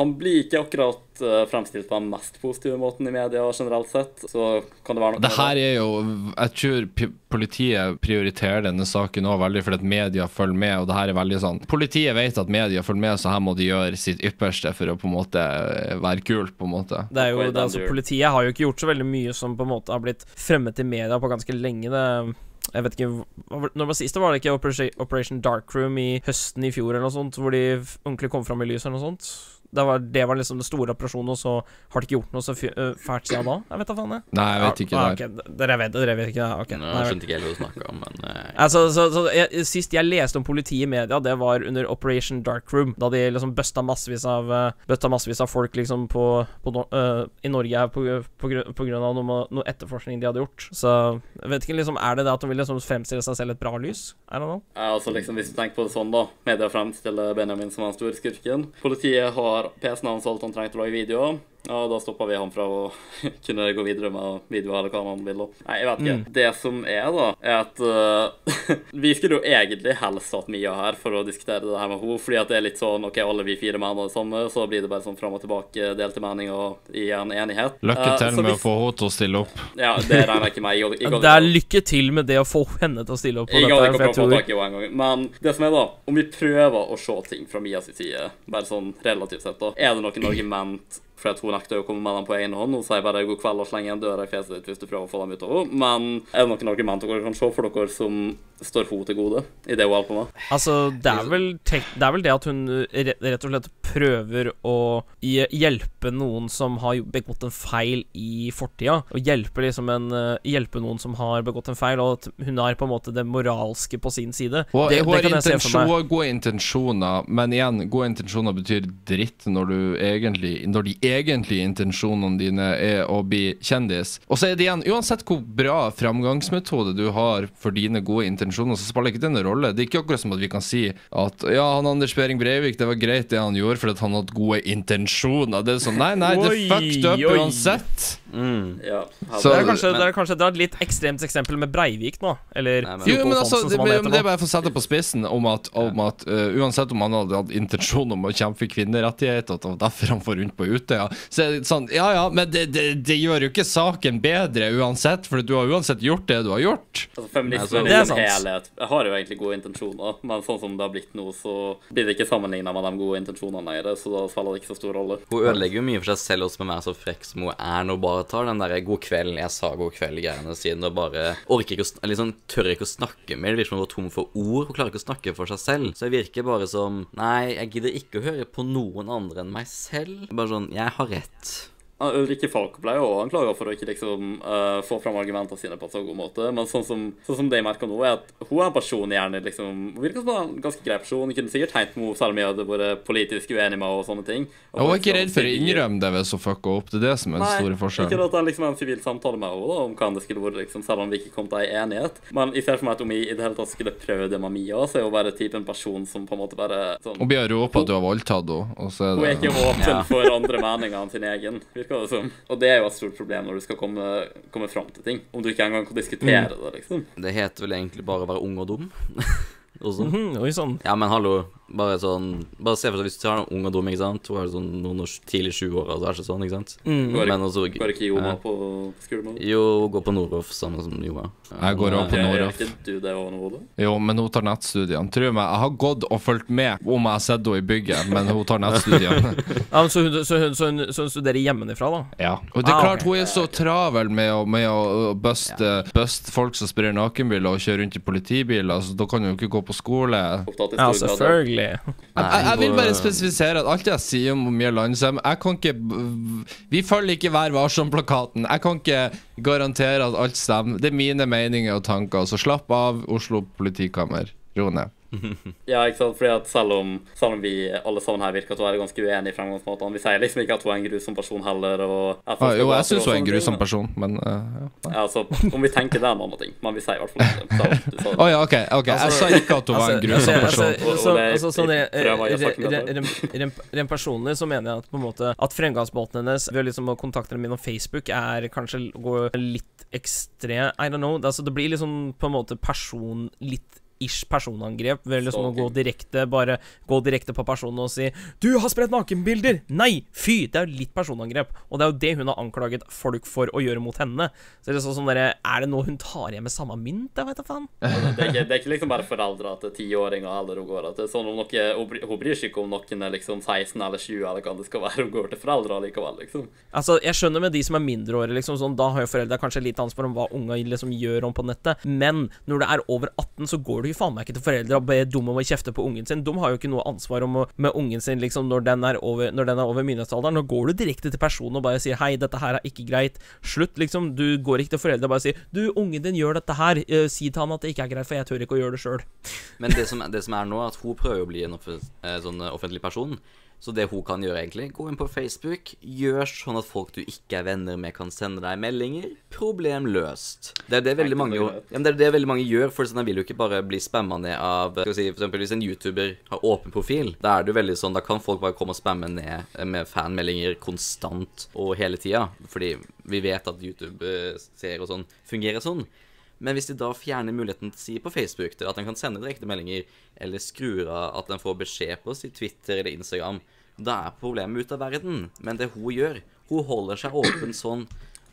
Han blir ikke akkurat uh, fremstilt på den mest positive måten i media generelt sett, så kan det være noe Det her er jo Jeg tror politiet prioriterer denne saken òg veldig fordi at media følger med, og det her er veldig sånn Politiet vet at media følger med, så her må de gjøre sitt ypperste for å på en måte være kult, på en måte. Det er jo, det, altså, politiet har jo ikke gjort så veldig mye som på en måte har blitt fremmet i media på ganske lenge. Det jeg vet ikke Når var sist? det Var det ikke Operation, Operation Darkroom i høsten i fjor eller noe sånt, hvor de ordentlig kom fram i lyset eller noe sånt? Det var, det var liksom den store operasjonen, og så har de ikke gjort noe så øh, fælt siden da? Jeg vet da faen, jeg. Nei, jeg vet ikke ah, der. Dere vet det, dere vet ikke det? Okay. Nå nei, vel. skjønte ikke helt hva du snakka om, men eh, Altså, så, så jeg, Sist jeg leste om politiet i media, det var under Operation Darkroom. Da de liksom busta massevis av uh, Busta massevis av folk liksom på, på øh, i Norge her på, på, på grunn av noe, noe etterforskning de hadde gjort. Så jeg vet ikke, liksom Er det det at de vil liksom fremstille seg selv et bra lys? Er det noe? Ja, altså liksom Hvis du tenker på det sånn, da. Media fremstiller Benjamin som den store skurken. Politiet har PC-en hans alt han trengte å lage videoer. Ja, da stoppa vi han fra å kunne gå videre med videoer eller hva han vil. da. Nei, jeg vet ikke. Det som er, da, er at uh, Vi skulle jo egentlig helst hatt Mia her for å diskutere det her med henne, fordi at det er litt sånn OK, alle vi fire mener det samme, så blir det bare sånn fram og tilbake, delte meninger i en enighet. Lykke Eh, til uh, med hvis- å få henne til å stille opp. Ja, det regner jeg ikke med. Jeg, jeg, jeg, Det er lykke til med det å få henne til å stille opp på jeg dette. Jeg hadde ikke For å tak i henne engang. Men det som er da, om vi prøver å se ting fra Mias side, bare sånn relativt sett, da, er det noen argument for at hun nekter å komme med dem på egen hånd. Hun sier bare 'god kveld' og slenger en dør i fjeset ditt hvis du prøver å få dem ut av henne. Men er det noen argumenter dere kan se for dere som står henne til gode i det hun holder på med? Altså, det er vel, tek det, er vel det at hun rett og slett prøver å hjelpe noen som har begått en feil i fortida. Og hjelpe liksom en uh, Hjelpe noen som har begått en feil, og at hun har på en måte det moralske på sin side. Hun, det, hun det kan jeg se for meg. hun har gode intensjoner, men igjen, gode intensjoner betyr dritt når du egentlig Når de egentlige intensjonene dine er å bli kjendis. Og så er det igjen, uansett hvor bra framgangsmetode du har for dine gode intensjoner, så spiller ikke det noen rolle. Det er ikke akkurat som at vi kan si at ja, han Anders Behring Breivik, det var greit det han gjorde fordi at han hadde gode intensjoner. Det er sånn, nei, nei, det er fucked up oi. uansett. mm. Ja, Så- Det er kanskje, Men- det er kanskje det er et litt ekstremt eksempel med Breivik nå. Eller Nei, men- Jo, men altså, Hansen, det, men det er bare for å sette på spissen om at, om at uh, uansett om han hadde hatt intensjon om å kjempe for kvinnerettigheter, at det var derfor han får rundt på UT, ja. Så sånn, ja ja, men det, det, det gjør jo ikke saken bedre uansett, for du har uansett gjort det du har gjort. Altså, Feminismen Det er i sin helhet Jeg har jo egentlig gode intensjoner, men sånn som det har blitt nå, så blir det ikke sammenligna med de gode intensjonene i det, så da spiller det ikke så stor rolle. Hun ødelegger jo mye for seg selv også med meg så frekk som hun er når hun bare tar den der 'god kveld, jeg sa god kveld'-greiene sine og bare orker ikke å liksom tør ikke å snakke mer. Det virker som hun går tom for ord. Hun klarer ikke å snakke for seg selv. Så jeg virker bare som Nei, jeg gidder ikke å høre på noen andre enn meg selv. Bare sånn Jeg har rett. Ulrikke Falk ble jo anklaga for å ikke liksom uh, få fram argumentene sine på en så god måte, men sånn som, sånn som det jeg merker nå, er at hun er en person gjerne liksom virker som en ganske grei person. Hun kunne sikkert tegnet med henne selv om jeg hadde vært politisk uenig med henne og sånne ting. Og Hun er ikke redd for å innrømme det hvis hun fucker opp. Det er det som er den store Ikke at det er liksom en sivil samtale med henne da, om hva det skulle vært, liksom, selv om vi ikke kom til en enighet. Men jeg ser for meg at om jeg i det hele tatt skulle prøve det med Mia, så er hun bare typen person som på en måte bare sånn Hun blir rope at du har voldtatt henne, og så Hun er er ikke åpen Ja. for andre meninger enn sin egen, virker det som. Og det er jo et stort problem når du skal komme, komme fram til ting. Om du ikke engang kan diskutere det, liksom. Det heter vel egentlig bare å være ung og dum. også. -hmm, Oi sann. Ja, men hallo. Bare sånn Bare se for deg hvis du tar en ung og dum, ikke sant. Hun er sånn noen år tidlig 20-åra, så er det ikke sånn, ikke sant. Går, Men også går ikke Joma Ja. på skolen? Jo, hun går på Noroff, samme som Joma. Jeg går òg på Noroff. det? Jo, men hun tar nettstudiene. Tro meg, jeg har gått og fulgt med om jeg har sett henne i bygget, men hun tar nettstudiene. Ja, så, hun, så, hun, så, hun, så hun studerer hjemmefra, da? Ja. Og det er Ah, klart, hun er så travel med å, med å buste, buste folk som sprer nakenbiler og kjører rundt i politibiler, så da kan hun jo ikke gå på skole. Ja, stor grad av- Jeg, jeg, jeg vil bare spesifisere at alt jeg sier om Mia Landsem Jeg kan ikke Vi følger ikke Vær varsom-plakaten. Jeg kan ikke garantere at alt stemmer. Det er mine meninger og tanker, så slapp av, Oslo politikammer. Ro ned. Ja, ikke sant? Fordi at selv om, selv om vi alle sammen her virker til å være ganske uenige i fremgangsmåtene, vi sier liksom ikke at hun er en grusom person heller. Og Ah, jo, jeg syns hun er en grusom ting, person, men uh, ja. Ja, altså, om vi tenker det er en annen ting, men vi sier i hvert fall ikke det. Å ja, OK. ok Jeg sa ikke at hun var en grusom altså, person. altså, altså, sånn re- rent- personlig så mener jeg at på en måte At fremgangsmåten hennes ved liksom å kontakte dem gjennom Facebook er kanskje går gå litt ekstrem I don't know. Altså, det blir liksom på en måte person Litt ish personangrep ved liksom å gå direkte Bare gå direkte på personen og si 'Du har spredt nakenbilder!' Nei! Fy! Det er jo litt personangrep. Og det er jo det hun har anklaget folk for å gjøre mot henne. Så det er sånn sånn dere Er det noe hun tar igjen med samme mynt? Jeg vet da faen. Det er, ikke, det er ikke liksom bare foreldre til tiåringer eller hun går til. Sånn om noe, hun, bryr seg ikke om noen er liksom 16 eller 20 eller hva det skal være. Hun går til foreldre likevel, liksom. Altså, Jeg skjønner med de som er mindreårige, liksom, sånn, da har jo foreldre kanskje litt ansvar om hva unga liksom gjør om på nettet, men når det er over 18, så går du jo faen meg ikke til foreldre og ber dem om å kjefte på ungen sin. De har jo ikke noe ansvar å, med ungen sin liksom når den er over, når den er over myndighetsalderen. Nå går du direkte til personen og bare sier 'hei, dette her er ikke greit'. Slutt, liksom. Du går ikke til foreldre og bare sier 'du, ungen din gjør dette her', Eh, si til han at det ikke er greit, for jeg tør ikke å gjøre det sjøl'. Men det som, det som er nå, at hun prøver å bli en offe- eh, sånn offentlig person. Så det hun kan gjøre, egentlig, gå inn på Facebook, gjør sånn at folk du ikke er venner med, kan sende deg meldinger. Problem løst. Det er det veldig mange, ja, det er det veldig mange gjør, for sånn, de vil jo ikke bare bli spamma ned av skal vi si, For eksempel hvis en YouTuber har åpen profil, da er det jo veldig sånn, da kan folk bare komme og spamme ned eh, med fanmeldinger konstant og hele tida. Fordi vi vet at YouTube ser og sånn fungerer sånn. Men hvis de da fjerner muligheten til å si på Facebook til at en kan sende direkte meldinger, eller skrur av at en får beskjed på sitt Twitter eller Instagram, da er problemet ute av verden. Men det hun gjør, hun holder seg åpen sånn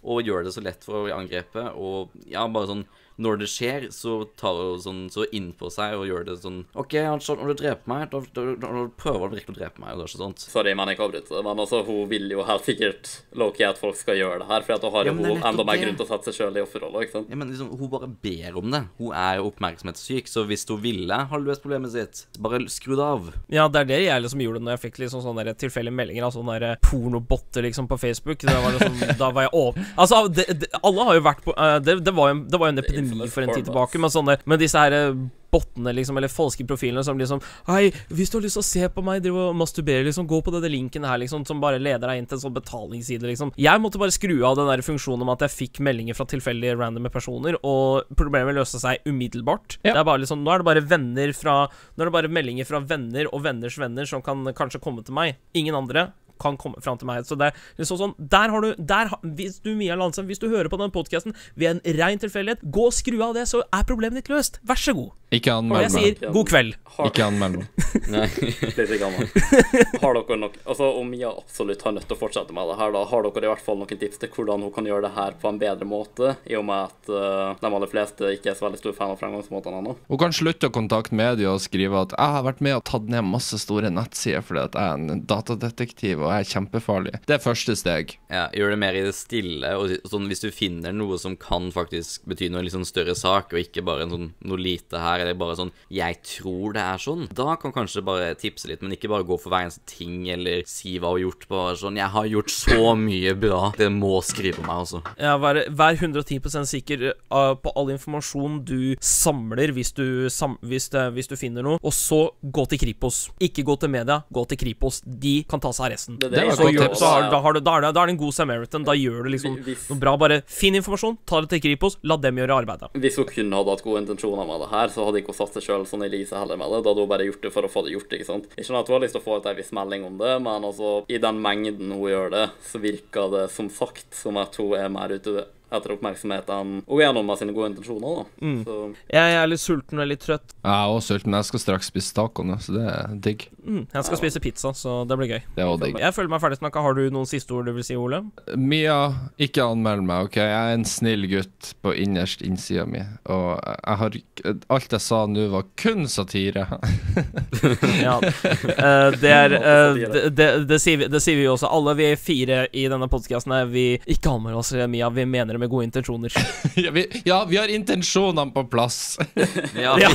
og gjør det så lett for å bli angrepet. Og ja, bare sånn Når det skjer, så tar hun sånn så inn på seg og gjør det sånn OK, altså, når du dreper meg, da, da, da, da prøver du virkelig å drepe meg, og det er ikke sånt. Sorry, men jeg ikke avbryter. Men altså, hun vil jo helt sikkert low-key at folk skal gjøre det her, for da har Ja, hun enda mer grunn til å sette seg sjøl i offerrolla, ikke sant? Ja, men liksom, Hun bare ber om det. Hun er oppmerksomhetssyk, så hvis hun ville ha løst problemet sitt, bare skru det av. Ja, det er det jeg liksom gjorde når jeg fikk liksom sånne tilfeldige meldinger av sånne pornobotter liksom på Facebook. Da var, det sånn, da var jeg åpen Altså, det, det, alle har jo vært på eh, det, det, var jo, det var en epidemi infamous for en tid tilbake, men sånne Men disse her eh, bottene, liksom, eller falske profilene som liksom Hei, hvis du har lyst til å se på meg drive og masturbere, liksom, gå på denne linken her, liksom, som bare leder deg inn til en sånn betalingsside, liksom. Jeg måtte bare skru av den der funksjonen om at jeg fikk meldinger fra tilfeldige randome personer, og problemet løste seg umiddelbart. Ja. Det er bare liksom Nå er det bare venner fra Nå er det bare meldinger fra venner og venners venner som kan kanskje komme til meg. Ingen andre kan komme fram til meg. Så det er sånn Der har du der, Hvis du, Mia Landsem, hvis du hører på den podkasten ved en rein tilfeldighet, gå og skru av det, så er problemet ditt løst. Vær så god. Ikke Og anmeld jeg sier god kveld. Har, Ikke anmeld meg. Nei. ikke gammel. har dere nok Altså, om Mia absolutt har nødt til å fortsette med det her, da har dere i hvert fall noen tips til hvordan hun kan gjøre det her på en bedre måte, i og med at uh, de aller fleste ikke er så veldig stor fan av fremgangsmåtene ennå? Hun kan slutte å kontakte media og skrive at 'jeg har vært med og tatt ned masse store nettsider fordi at jeg er en datadetektiv og er kjempefarlig'. Det er første steg. Ja, gjør det mer i det stille. Og sånn, hvis du finner noe som kan faktisk bety noe litt sånn større sak, og ikke bare en sånn, noe lite her, eller bare sånn 'jeg tror det er sånn', da kan kanskje bare tipse litt, men ikke bare gå for hver eneste ting, eller si hva hun har gjort. Bare sånn 'jeg har gjort så mye bra'. Dere må skrive meg, altså. Ja, vær, vær 110 sikker uh, på all informasjon du samler hvis du, sam, hvis, det, hvis du finner noe, og så gå til Kripos. Ikke gå til media, gå til Kripos. De kan ta seg av resten. Det, Det var et godt tips. Da, har, da, har du, da, er det, da er det en god Samaritan. Da gjør du liksom Hvis- noe bra. Bare finn informasjon, ta det til Kripos, la dem gjøre arbeidet. Hvis hun kun hadde hatt gode intensjoner med det her, så hadde ikke hun satt seg sjøl sånn i lyset heller med det. Da hadde hun bare gjort det for å få det gjort, ikke sant. Ikke skjønner at hun har lyst til å få ut ei viss melding om det, men altså, i den mengden hun gjør det, så virker det som sagt som at hun er mer ute etter oppmerksomheten og er gjennom sine gode intensjoner, da. Så Jeg er litt sulten og litt trøtt. Jeg er også sulten, men jeg skal straks spise tacoene, så det er digg. Mm, jeg skal spise pizza, så det blir gøy. Det er også digg. Jeg føler meg ferdig snakka. Har du noen siste ord du vil si, Ole? Mia, ikke anmeld meg, OK? Jeg er en snill gutt på innerst innsida mi, og jeg har Alt jeg sa nå, var kun satire. Ja. Eh, det er eh, det, det, det, sier vi, det sier vi også. Alle vi fire i denne podkasten er vi ikke anmelder oss, Mia. Vi mener det med gode intensjoner. ja, vi, ja, vi har intensjonene på plass. Ja, Ja.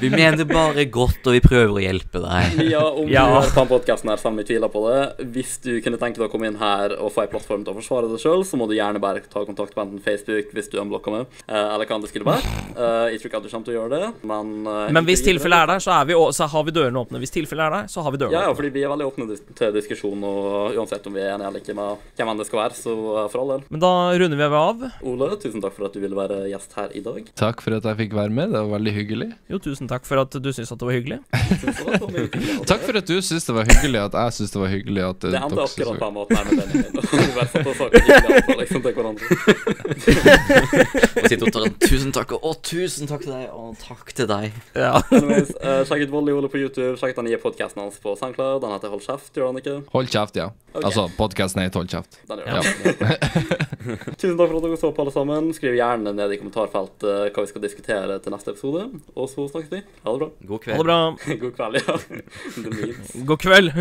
vi mener bare godt, og vi prøver å hjelpe deg. ja, om Ja. du hører på podkasten her, selv vi tviler på det, hvis du kunne tenke deg å komme inn her og få ei plattform til å forsvare deg sjøl, så må du gjerne bare ta kontakt på enten Facebook hvis du unblocker meg, eh, eller hva det skulle være. Eh, Jeg tror ikke at du kommer til å gjøre det, men eh, Men hvis tilfellet er der, så, er vi, så har vi dørene åpne. Hvis tilfellet er der, så har vi dørene Ja, ja, åpne. fordi vi er veldig åpne til diskusjon, og uansett om vi er enige eller ikke med hvem enn det skal være, så eh, for all del. Men da runder vi av. Ole, tusen takk for at du ville være gjest her i dag. Takk for at jeg fikk være med, det var veldig hyggelig. Jo, tusen takk for at du syns at det var hyggelig. Det var hyggelig Takk for at du syns det var hyggelig at jeg syns det var hyggelig at eh, Det endte akkurat på den en måte her med var, liksom, til hverandre. Og sitter og tar en tusen takk, og tusen takk til deg, og takk til deg. Ja. Anyways, uh, sjekk ut Volley Ole på YouTube. Sjekk den nye podkasten hans på SoundCloud. Den heter Hold kjeft, gjør den ikke? Hold kjeft, ja. Okay. Altså, podkasten heter Hold kjeft. Den gjør Ja. Det. Tusen takk for at dere så på, alle sammen. Skriv gjerne ned i kommentarfeltet hva vi skal diskutere til neste episode. Og så snakkes vi. Ha det bra. God Ha kveld. det bra. God kveld, ja. God kveld.